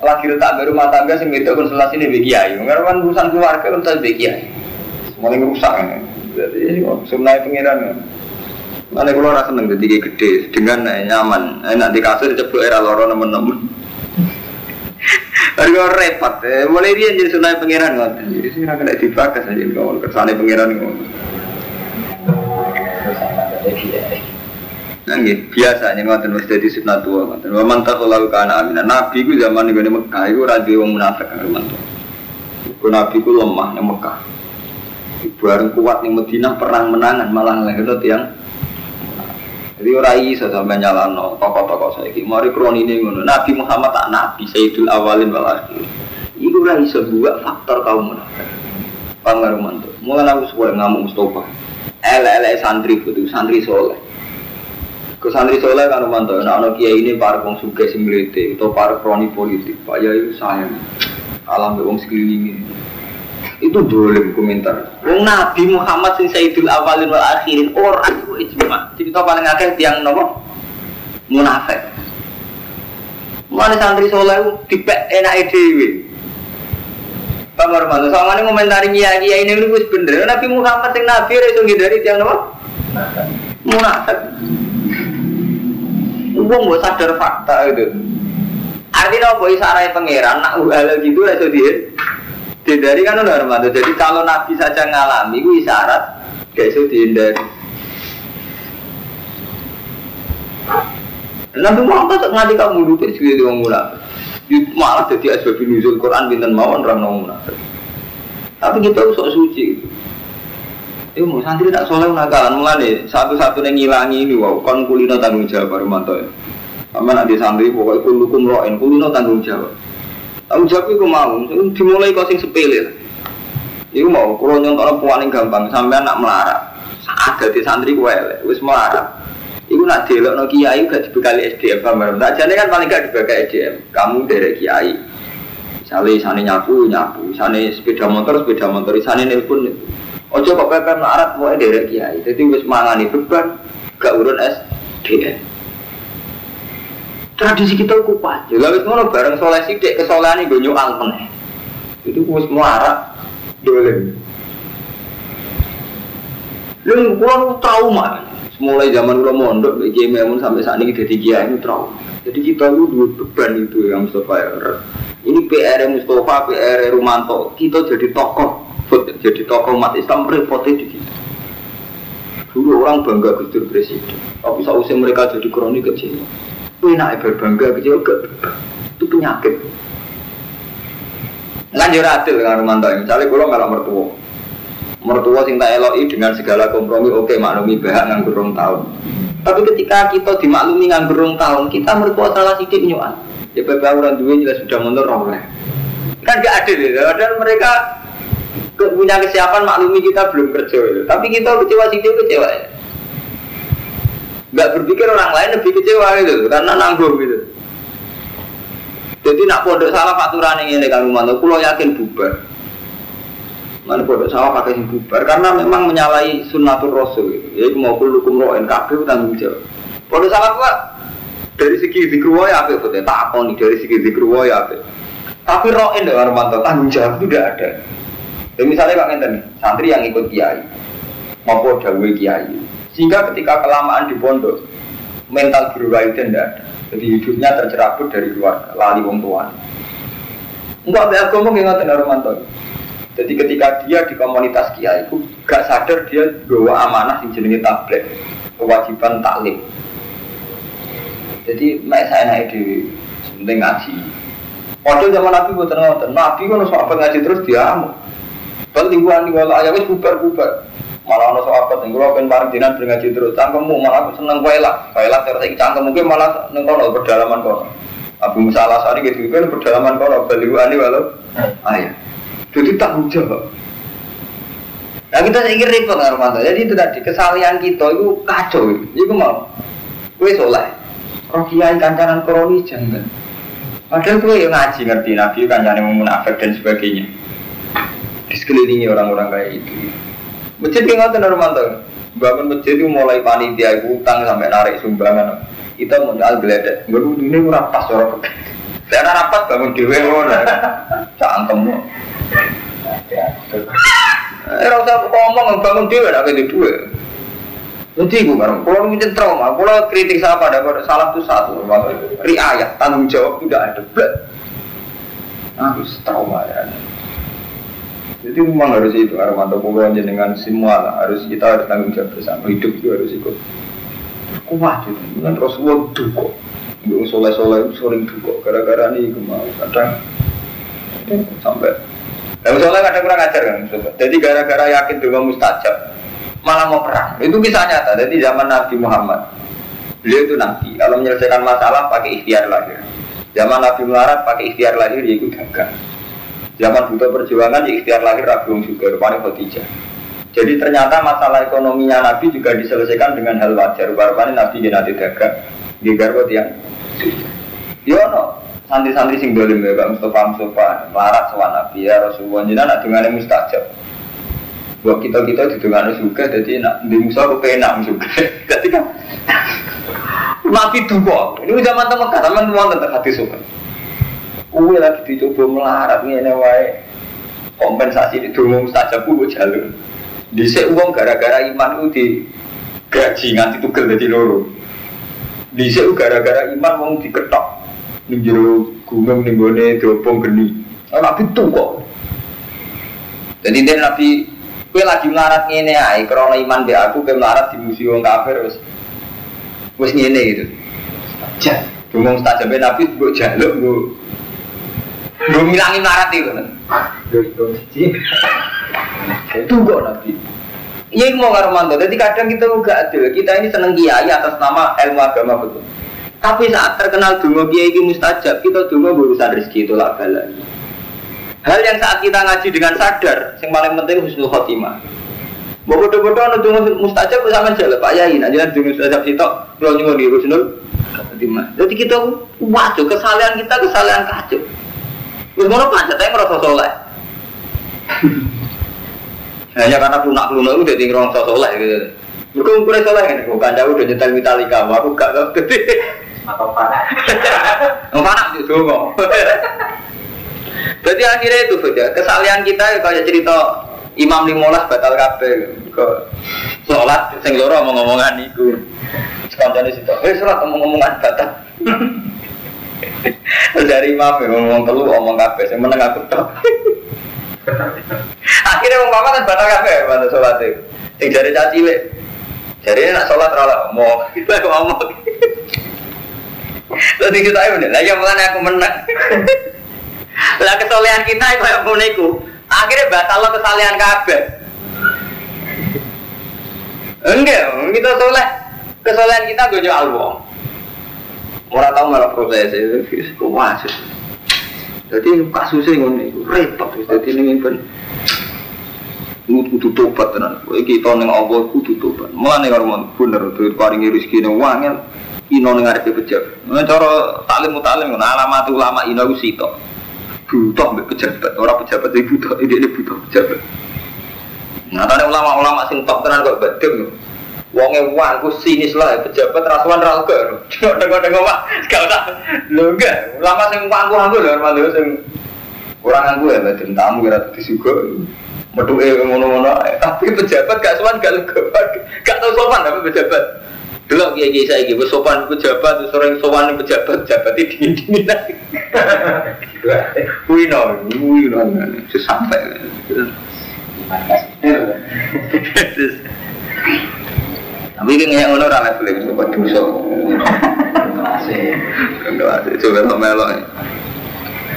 [SPEAKER 1] lagi retak baru rumah tangga sing itu konsultasi ini bagi kiai. Mengarwan urusan keluarga konsultasi bagi kiai. Semuanya rusak kan. Jadi sebenarnya pengiran. Mana kalau rasa seneng jadi gede dengan nyaman, enak di kasur ceplok era loro nemen-nemen. Harga repot, eh. mulai dia jadi sunai pangeran kan. Jadi sih nggak kena dibakas aja kalau kesannya pangeran kan. Gitu. biasanya ngoten wis dadi sunah tua ngoten. Wa man taqallahu kana amina. Nabi ku zaman ngene Mekah ora duwe wong munafik kang mantu. Ku nabi ku lemah ning Mekah. Bareng kuat ning Madinah perang menangan malah lahirno tiyang jadi orang iso sampai nyalano tokoh-tokoh saya ini. Mari kroni ini ngono. Nabi Muhammad tak nabi Sayyidul Awalin wal Akhirin. Iku ora iso faktor kaum munafik. Pangaruh mantu. Mulai aku sekolah ngamuk Mustafa. Ele-ele santri itu santri soleh. Ke santri soleh kan mantu. Nah, anak kiai ini para kong suge similite atau para kroni politik. Pak ya itu sayang. Alam wong ini itu boleh komentar. Wong Nabi Muhammad sing Sayyidul Awalin wal Akhirin orang itu ijma. Cerita paling akeh tiang nopo munafik. Mulane santri soleh dipek enak dhewe. Pamar mantu sama ini komentari kiai kiai ini wis bener. Nabi Muhammad sing Nabi itu dari tiang nopo munafik. Wong mbok sadar fakta itu. Artinya apa isarai pangeran nak uhala gitu itu dia Dihindari kan udah Armando. Jadi kalau Nabi saja ngalami itu isyarat gak iso dihindari. Nabi Muhammad tak nganti kamu duduk sih di munafik. Malah jadi asbab nuzul Quran binten mawon orang nong munafik. Tapi kita sok suci. Itu mau santri tak soleh nakalan mulane satu-satunya ngilangi ini wow kon kulino tanggung jawab Armando ya. Sama nanti santri pokoknya kulukum roin kulino tanggung jawab. Tanggung jawab itu mau, dimulai kau sing sepele. Iku mau, kalau nyontok puan gampang, sampai anak melarat. Saat jadi santri gue, wis melarat. Iku nak delok no kiai gak dibekali SDM pamer. Tak jane kan paling gak dibekali SDM. Kamu dari kiai. Misalnya sana nyapu nyapu, sana sepeda motor sepeda motor, sana nelpon. Ojo kok pepe melarat mau dari kiai. Jadi wis mangani beban, gak urun SDM tradisi kita kuat. Ya wis ngono bareng soleh sithik kesolehan nggo nyual meneh. Itu wis muara dolen. Lu kulo trauma. Mulai zaman kulo mondok Kiai Memun sampai saat ini jadi kiai itu trauma. Jadi kita lu dua beban itu yang Mustafa ya. Ini PR Mustafa, PR Rumanto. Kita jadi tokoh, jadi tokoh umat Islam repotnya di kita. Dulu orang bangga Gus Presiden, tapi sausnya mereka jadi kronik kecil. Enak berbangga kecil ke itu penyakit. Yo adil dengan Romanto. Misalnya kalau nggak mertua, mertua sing tak eloi dengan segala kompromi oke okay, maklumi bahak nggak gerung tahun. Tapi ketika kita dimaklumi nggak gerung tahun, kita mertua salah sidik nyuan. Ya beberapa orang dua jelas sudah mundur oleh. Kan gak adil ya. Dan mereka punya kesiapan maklumi kita belum kerja. Tapi kita kecewa sidik kecewa ya nggak berpikir orang lain lebih kecewa gitu karena nanggung gitu jadi nak pondok salah aturan ini kan rumah tuh yakin bubar mana pondok salah pakai bubar karena memang menyalahi sunnatul rasul gitu. jadi mau hukum roen kabeh tanggung jawab pondok salah gua Dari segi zikru ya apa betul? Tak apa nih dari segi zikru ya apa? Tapi roin dengan Romanto tanggung jawab itu tidak ada. Jadi misalnya Pak Ngenten, santri yang ikut kiai, maupun dawe kiai, sehingga ketika kelamaan di pondok, mental berubah itu tidak ada. Jadi hidupnya tercerabut dari keluarga, lali wong tua. Enggak aku ngomong ingat Romanto. Jadi ketika dia di komunitas kiai itu gak sadar dia bawa amanah yang jenenge tablet, kewajiban taklim. Jadi mek saya naik di penting ngaji. Waktu zaman Nabi buat ngoten, Nabi kan sahabat ngaji terus dia amu. Bal lingkungan di wala ayah wis bubar bubar. Malah ono sahabat yang gue pengen bareng dinan ngaji terus. Cangkemmu malah aku seneng waela, waela terus iki cangkem mungkin malah neng kono berdalaman kono. Abu Musa al Asari gitu kan berdalaman kono bal lingkungan di wala ayah. Jadi tanggung jawab. Nah kita ingin repot Romanto. Jadi itu tadi kesalahan kita itu kacau. Itu mau. Kue soleh. Roh kiai kancanan kronis jangan. Padahal gue yang ngaji ngerti Nabi kancanan yang munafik dan sebagainya. Di sekelilingi orang-orang kayak itu. Masjid yang ngotot Romanto. Bangun masjid itu mulai panitia utang sampai narik sumbangan. Kita mau jual geledek. Gue ini murah pas orang Saya rapat bangun dewe ngono. Cangkem. Eh, rasa ngomong bangun dewe nak itu dua. Nanti gue bareng, kalau mungkin trauma, kalau kritik siapa ada salah itu satu, riayat tanggung jawab tidak ada, blek. Harus trauma ya. Jadi memang harus itu, Armando pokoknya dengan semua lah, harus kita harus tanggung jawab bersama, hidup itu harus ikut. Kuat itu, dengan Rasulullah duko, gue soleh-soleh sering duko, gara-gara ini gue mau kadang sampai Nah, soalnya kadang kurang ajar kan, jadi gara-gara yakin dulu mustajab, malah mau perang. Itu bisa nyata. Jadi zaman Nabi Muhammad, beliau itu Nabi. Kalau menyelesaikan masalah pakai ikhtiar lahir. Zaman Nabi melarat pakai ikhtiar lahir, dia ikut dagang. Zaman butuh perjuangan, ya ikhtiar lahir Rabiung juga, rupanya Khadijah. Jadi ternyata masalah ekonominya Nabi juga diselesaikan dengan hal wajar. Rupanya Nabi nanti dagang. Dia garwat yang no, santri-santri sing dolim ya Pak Mustafa Mustafa. Melarat sama Nabi ya Rasulullah. Jadi anak dengan yang mustajab. Buat kita kita di dengan juga jadi nak di Musa aku penak juga ketika Nabi dua ini zaman teman kata teman teman tentang hati suka Uwe lagi dicoba melarat nih wae. Kompensasi di dulu mustajab gue jalur. Di uang gara-gara iman itu di gaji nganti tugel jadi loro. Di gara-gara iman mau diketok ning jero gunung ning gone diopong geni. Ora nabi kok. Jadi dia nabi kue lagi melarat ngene ae krana iman be aku kowe melarat di musuh wong kafir wis wis ngene gitu. Ja, ngomong mustajab nabi mbok jaluk mbok mbok milangi melarat itu. Itu kok nabi. Iya mau ngarumanto. Jadi kadang kita enggak adil. Kita ini seneng kiai atas nama ilmu agama betul. Tapi saat terkenal dungo kiai ini mustajab, kita dungo urusan rezeki itu lah. Hal yang saat kita ngaji dengan sadar, yang paling penting husnul khotimah. Mau bodoh-bodoh anu dungo mustajab sama jalan Pak Yai, nah jangan dungo mustajab itu, kalau nyungun di husnul khotimah. Jadi kita wajo kesalahan kita kesalahan kacau. Terus mau pancet aja merasa soleh. Hanya karena lunak-lunak itu jadi ngerasa soleh gitu. Mereka ukurnya soleh kan, bukan jauh udah nyetel Metallica, aku gak tau
[SPEAKER 2] atau panas
[SPEAKER 1] oh, panas itu kok jadi akhirnya itu saja kesalahan kita ya kayak cerita Imam Limolas batal kafe ke sholat sing loro omong-omongan itu sekanjane situ eh sholat omong-omongan batal. Dari imam ya ngomong telu omong kafe sing meneng aku akhirnya wong papa kan batal kafe pada sholat itu sing jari caci le jadi nak sholat rala omong. Kita ngomong Tadi kita ayo nih, lagi mulai aku menang. Lah kesolehan kita itu yang niku. Akhirnya batal lo kesalehan kabeh. Enggak, kita soleh. Kesolehan kita gue jual uang. Orang tahu malah proses itu, wah Jadi kasusnya ngono iku repot Jadi ini kan kudu tobat tenan. Iki to ning Allah kudu tobat. Mulane karo bener paringi rezeki ning wangel ino ning arepe pejabat. Nah cara taklim mutalim ngono alamat ulama ino ku sitok. Butuh mbek pejabat, ora pejabat iki butuh, ini butuh pejabat. Tadi ulama-ulama sing top tenan kok badem. Wonge wong ku sinis lah pejabat rasuan ra lega. Dengo-dengo Pak, gak usah. Lho enggak, lama sing wangku aku lho malu sing kurang aku ya badan tamu kira disugo. Metuke ngono-ngono tapi pejabat gak sowan gak lega. Gak tau sopan tapi pejabat. Delok kiai kiai saya gitu sopan pejabat, sering sowan pejabat, pejabat ini dingin lagi. Wih no, wih no, sampai. Tapi kan yang ngono ora level itu kok dosa. Masih. Coba lo melo.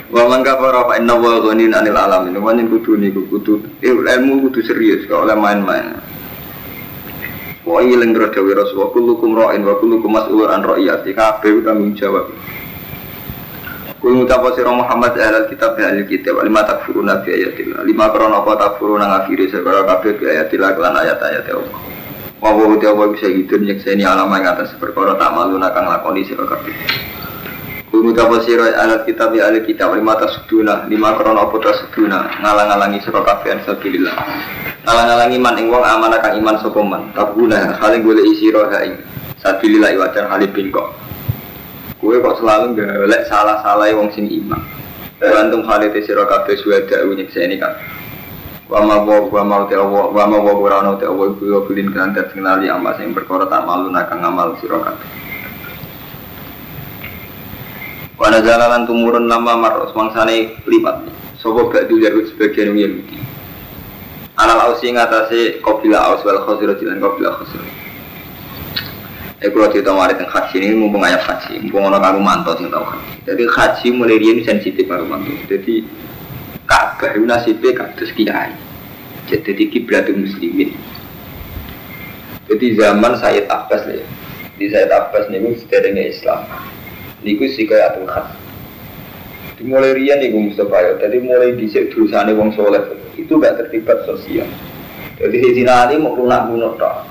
[SPEAKER 1] Wa man kafara fa inna wa ghanin anil alamin. Wa ning kudu niku kudu ilmu kudu serius kok oleh main-main. Wa ilang dawe Rasulullah kullukum ra'in wa kullukum mas'ulun an ra'iyati. Kabeh tanggung jawab. Kul mutapa sira Muhammad ahlal kitab ya ahli kitab lima takfuruna bi ayatillah lima krana apa takfuruna ngafiri segala kabeh bi ayatillah kelan ayat-ayat Allah Wawa uti Allah bisa gitu nyekseni alama yang atas perkara tak malu nakang lakoni sira kabeh. Kudu apa sira alat kitab ya alat kitab lima tas seduna lima krono apa tas seduna ngalang-alangi sira kabeh sabilillah. Ngalang-alangi man ing wong amanah kang iman sapa man. Tabuna hale golek sira ha ing sabilillah wajar hale bingkok. Kue kok selalu golek salah-salah wong sing iman. Bantung hale sira kabeh suweda nyekseni kabeh wa ma wa wa ma te wa wa ma wa ora ono te wa ku yo kulin kan dat kenali amal sing perkara tak malu nak ngamal sira kabeh wa nazalalan tumurun nama maros mangsane lipat sapa gak dulu sebagian Yahudi Anal ausi ngatasi kopila aus wal khosiro jilan kopila khosiro Eh kalau cerita mari tentang haji ini mumpung ayat haji, mumpung orang karu manto sing tahu haji. Jadi haji mulai dia sensitif karu manto. Jadi Ka'bah itu nasibnya kados kiai. Jadi kiblatul muslimin. Jadi zaman Sayyid Abbas nih, di Sayyid Abbas nih sederhana Islam. Niku sih kayak atul khas. Dimulai rian nih Mustafa ya. Jadi mulai dicek tulisannya wong soleh itu gak terlibat sosial. Jadi di sini nanti mau lunak bunuh tak.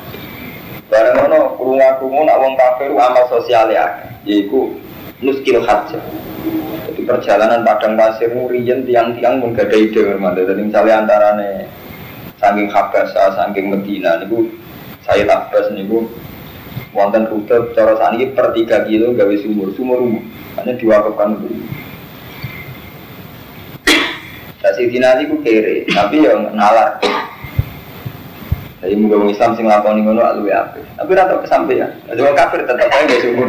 [SPEAKER 1] Barang mana kurungan nak wong kafir amal sosial ya, yaitu muskil hajah perjalanan padang pasir murian tiang-tiang pun gak ada ide bermanda. Jadi misalnya antara nih saking Habasa, saking Medina, niku saya Abbas niku wonten rute cara sani per 3 kilo gawe sumur, sumur umum. Hanya diwakafkan dulu. Kasih Dina niku kere, tapi yang nalar. Jadi muga wong Islam sing lakoni ngono luwe apik. Tapi ora tau kesampaian. Jadi kafir tetap aja sumur.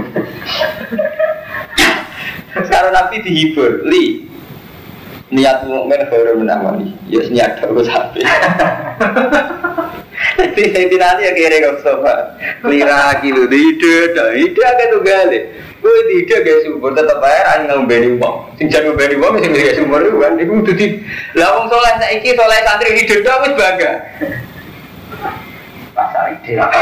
[SPEAKER 1] Sekarang Nabi dihibur, li niat mukmin baru menamani, ya niat aku sampai. Jadi saya tidak ya kira kau sofa, lira kilo di ide, ide agak tuh gale. Gue di ide gak sumber tetap bayar, angin ngembeni uang. Sing jangan ngembeni uang, sing gak sumber itu kan, itu udah di. Lah wong soleh saiki soleh santri hidup dah wis bangga. Pasar ide apa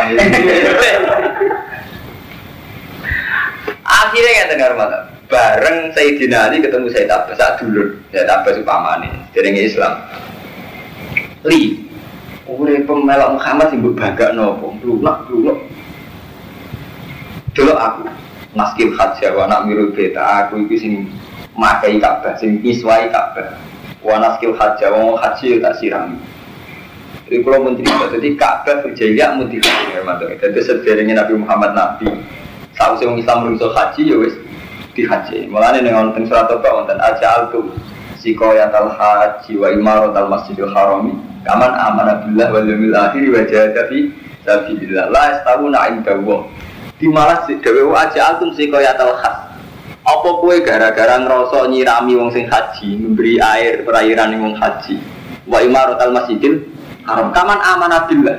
[SPEAKER 1] Akhirnya yang dengar malam bareng Sayyidina Ali ketemu Sayyid Abbas saat dulu Sayyid Abbas upamane dari Islam li Ure pemelok Muhammad sing bangga nopo lunak lunak dulu aku maskil hajja wa nak miru beta aku itu sing makai Ka'bah sing iswai Ka'bah. Wa naskil hajja wa haji tak siram jadi kalau mencerita, jadi Ka'bah berjaya mutiara Jadi sederhana Nabi Muhammad Nabi Saat orang Islam merusak haji ya wes di haji. Mulane ning wonten surat apa wonten aja altu sikoyatal haji wa imaratal masjidil harami kaman amana billah wal yawmil akhir wa jahada fi sabilillah. La yastawuna inda Allah. Di malah dhewe aja altum sikoyatal haji. Apa kue gara-gara ngerasa nyirami wong sing haji, memberi air perairan wong haji. Wa imaratal masjidil haram kaman amana billah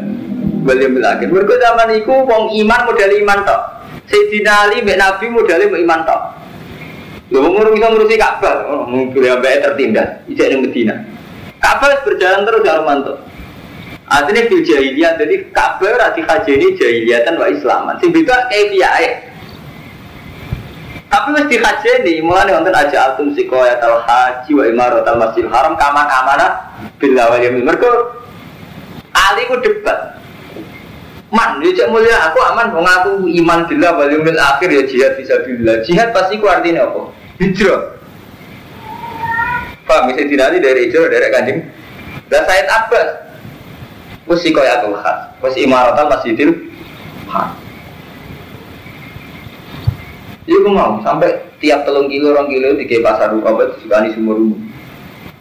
[SPEAKER 1] wal yawmil akhir. Mergo zaman iku wong iman modal iman tok. Sayyidina Ali mbek Nabi modalnya iman tok. Lho ngurus bisa ngurusi Ka'bah, oh, mungkin sampai tertindas, ijek di Medina. Ka'bah berjalan terus ya Romanto. Artinya fil jahiliyah, jadi Ka'bah rati haji ini jahiliyah wa Islaman. Sing beda kayak dia Tapi mesti haji ini, mulai nonton aja altum sikoya tal haji wa imarat al masjid haram kaman amanah bila wal yamin. Mereka Ali ku debat. Man, cek mulia aku aman, mengaku iman bila wal yaumil akhir ya jihad bisa bila. Jihad pasti ku artinya apa? hijrah Pak, bisa dinali dari hijrah dari kanjeng dan Said Abbas Wes kaya aku khas, wes imaratal masjidil. Iya gue mau sampai tiap telung kilo orang kilo di pasar apa disukani sumur umum.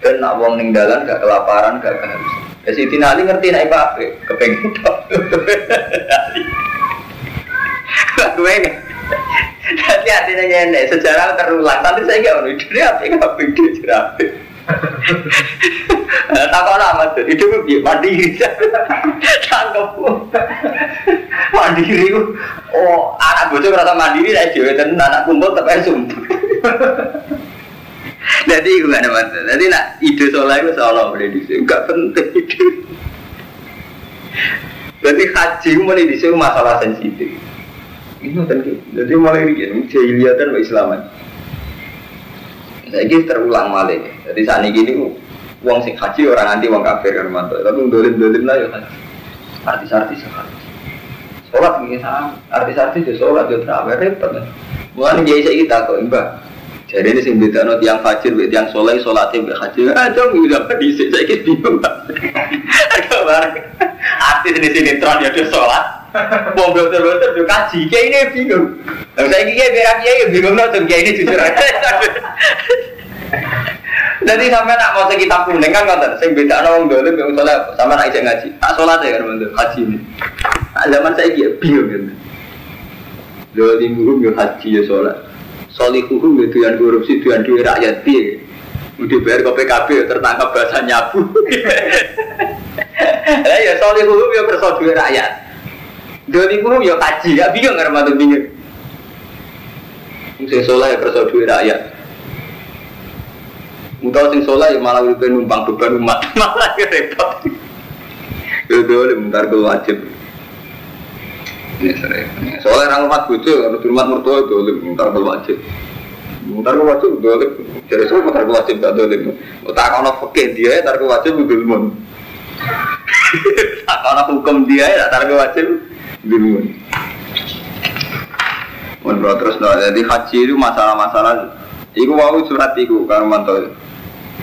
[SPEAKER 1] Dan nak wong ning dalan gak kelaparan gak kehabisan. Ya Siti Nali ngerti naik apa? Kepengen tok. Gue ini. Nanti hatinya ngene, sejarah terulang. Nanti saya nggak mau ide apa nggak beda cerah. Takut amat tuh, itu gue mandiri. Tangkap mandiri. Oh, anak bocor rasa mandiri, saya juga dan anak kumpul tapi sumpah. Jadi gue gak ada masalah. Jadi nak ide soalnya itu seolah boleh di sini, gak penting ide. Berarti haji mulai di sini masalah sensitif. Ini kan jadi mulai ini jahiliyatan wa Islaman. Saya terulang malah. Jadi saat ini gini, uang sing haji orang anti uang kafir kan mantap. Tapi dolim dolim lah ya haji. Artis-artis haji. Sholat ini sama. Artis-artis ya sholat ya terawih repot. Mulai jadi saya kita kok imbang. Jadi ini sing beda no tiang fajir, tiang soleh, sholatnya mbak haji. Ah, dong, udah apa di sini? Saya kira bingung. Agak barang. Artis ini sinetron ya dia sholat. Mau betul-betul dia kaji. Kayak ini bingung. Lalu saya kira biar kiai ya bingung nonton kayak ini jujur aja. Jadi sampai nak mau sekitar kuning kan nonton. Sing beda no dolim yang sholat. Sampai nak ngaji. Tak sholat ya kan betul. Haji ini. Zaman saya kira bingung kan. Dolim hukum ya haji ya sholat solihuhu itu yang korupsi itu yang duit rakyat dia udah bayar ke PKB tertangkap bahasa nyabu lah ya solihuhu ya bersau duit rakyat dolimuhu ya kaji ya bingung nggak tuh bingung sing soleh ya bersau duit rakyat Mutau sing ya malah udah numpang beban umat malah repot ya dolim ntar gue wajib ini sering. Soalnya orang rumah bojo, kalau di rumah mertua itu lebih mutar kalau wajib. Mutar kalau wajib lebih. Jadi semua mutar kalau wajib tak lebih. Tak nak pakai dia, tar kalau wajib itu Tak nak hukum dia, tar kalau wajib lebih. Menurut terus no, jadi haji itu masalah-masalah. Iku mau surat iku kalau mantau.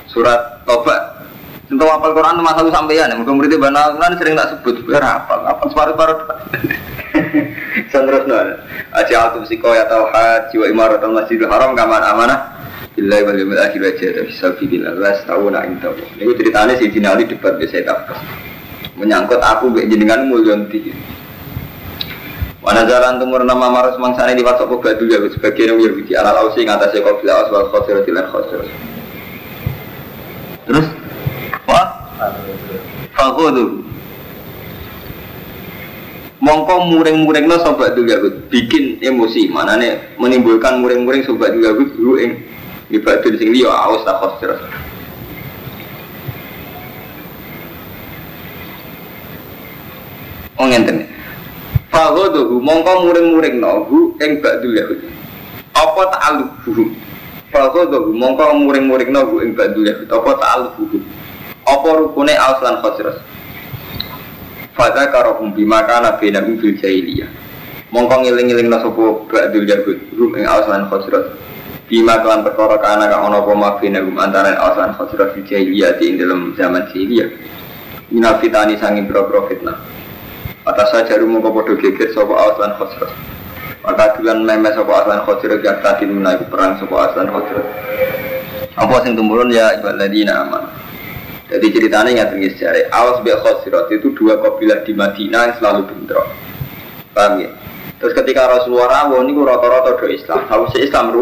[SPEAKER 1] Surat tobat. Untuk apal Quran itu masalah sampeyan, mungkin muridnya banal kan sering tak sebut, biar apa, separuh-paruh. Terus nol. Aja altum siko ya tauhid jiwa imaratul masjidil haram kamar amanah. Billahi wal yawmil akhir aja tapi selfie bila las tahu nak itu. Ini ceritanya si Jinali debat biasa tak menyangkut aku mbek jenengan mulyonti. Wana jalan tumur nama marus mangsane di wasop batu ya sebagian yang Yahudi ala lausi ngatasé qabla aswal khosir dilan khosir. Terus wah mongko muring-muring no sobat Yahud bikin emosi mana nih menimbulkan muring-muring sobat Yahud dulu ing ibadah di sini ya awas tak khosir Oh ngenten. Fahodohu mongko muring-muring no hu ing ba'dul Yahud Apa ta'aluhu Fahodohu mongko muring-muring no hu ing ba'dul Yahud Apa ta'aluhu Apa rukune auslan khosir Fadha karohum bima kana benahum fil jahiliyah. Mongko ngiling-ngiling sopo ba'dul yahud Rum ing awsan khosrat Bima kelan perkara kana kang ono poma benahum antara awsan khosrat fil jahiliyah Di dalam zaman jahiliyah Minal fitani sangin bro-bro fitnah Atas saja rumu podo geger sopo awsan khosrat Maka dulan meme sopo awsan khosrat Yang tadi menaiki perang sopo awsan khosrat Apa sing tumurun ya ibaladina aman jadi ceritanya nggak tinggi sejarah. Awas bi khosirat itu dua kabilah di Madinah yang selalu bentrok. Paham ya? Terus ketika Rasulullah rawon ini rata-rata do Islam. Tahu si Islam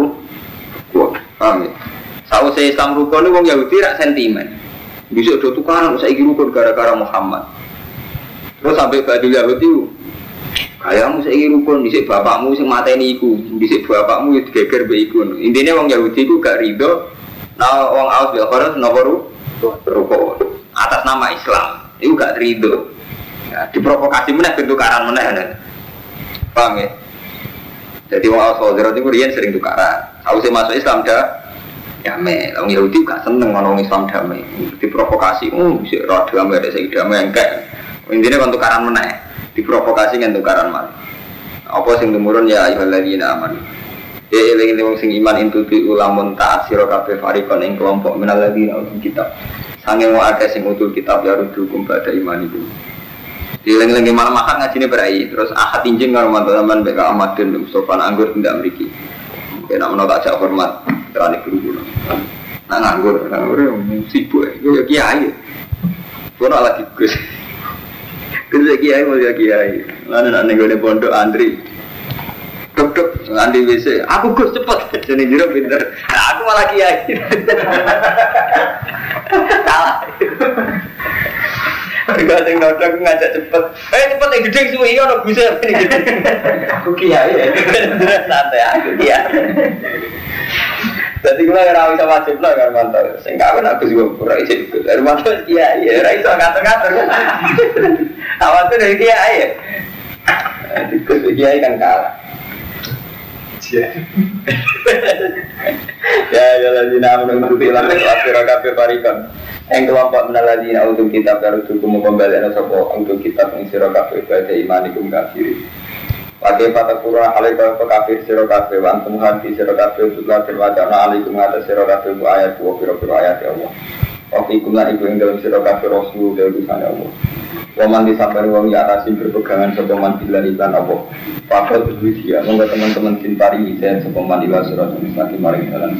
[SPEAKER 1] ru, paham ya? Si Islam ru ini wong Yahudi sentimen. Bisa do tukaran ingin rukun gara-gara Muhammad. Terus sampai badu Yahudi Kayakmu saya rukun, bisa bapakmu sing mateni iku, bisa bapakmu itu geger be iku. Intinya wong Yahudi itu gak ridho, nah wong Aus bil nopo rukuk atas nama Islam itu gak ridho ya, diprovokasi bentuk tukaran mana ya paham ya jadi wong al itu rian sering tukaran aku sih masuk Islam dah. Ya me orang Yahudi gak seneng orang Islam damai. Diprovokasi. Oh bisa roh damai ada segi damai enggak. Intinya kan tukaran mana diprovokasi kan tukaran mana apa sing temurun ya ayyuhalladzina amanu. Ya eling eling sing iman intu bi ulamun ta'at sira farikon ing kelompok minal ladina utul kitab. Sange wa akeh sing utul kitab ya rujukum pada iman itu. Dileng-lengi malam makan ngaji ini berai. Terus ahad injing karo mantu teman BK Ahmad Mustafa Anggur tidak memiliki. Kena menolak jak hormat terani guru guru. Nah nganggur, nganggur sibuk. Gue ya kiai. Gue lagi gus. Ya kiai mau ya kiai. Lalu nanti gue pondok Andri. Dok Andri WC. Aku gus cepet. Jadi jero pinter. Aku malah kiai. Kalah. Gak sing nodok ngajak cepet. Eh cepet yang gede suwi ono bisa Aku kiai ya. Santai aku kiai. Jadi gue ora bisa wajib lah kan mantap. Sing kawin aku juga ora iso ikut. Dari mantap kiai ya ora iso ngatur-ngatur. Awas tuh dari kiai ya. Ikut kiai kan kalah. Ya ya lagi nama menutupi langit akhirah kafe parikan. Yang kelompok menaladina untuk kitab dan untuk kembali anak sopo untuk kitab yang siro kafe pada imanikum kafir. Pakai pada kurang alaika kafir siro kafe wantum hati siro untuk lafir wajana alaikum atas siro kafe bu ayat dua piro piro ayat ya Allah. Waktu ikum lah iku yang dalam siro kafe rasul dari utusan ya Allah. Waman disampaikan wong ya atasin berpegangan sepaman bila iklan apa. Pakal berwisia, monggo teman-teman cintari hidayah sepaman ilah surat makin maring dalam.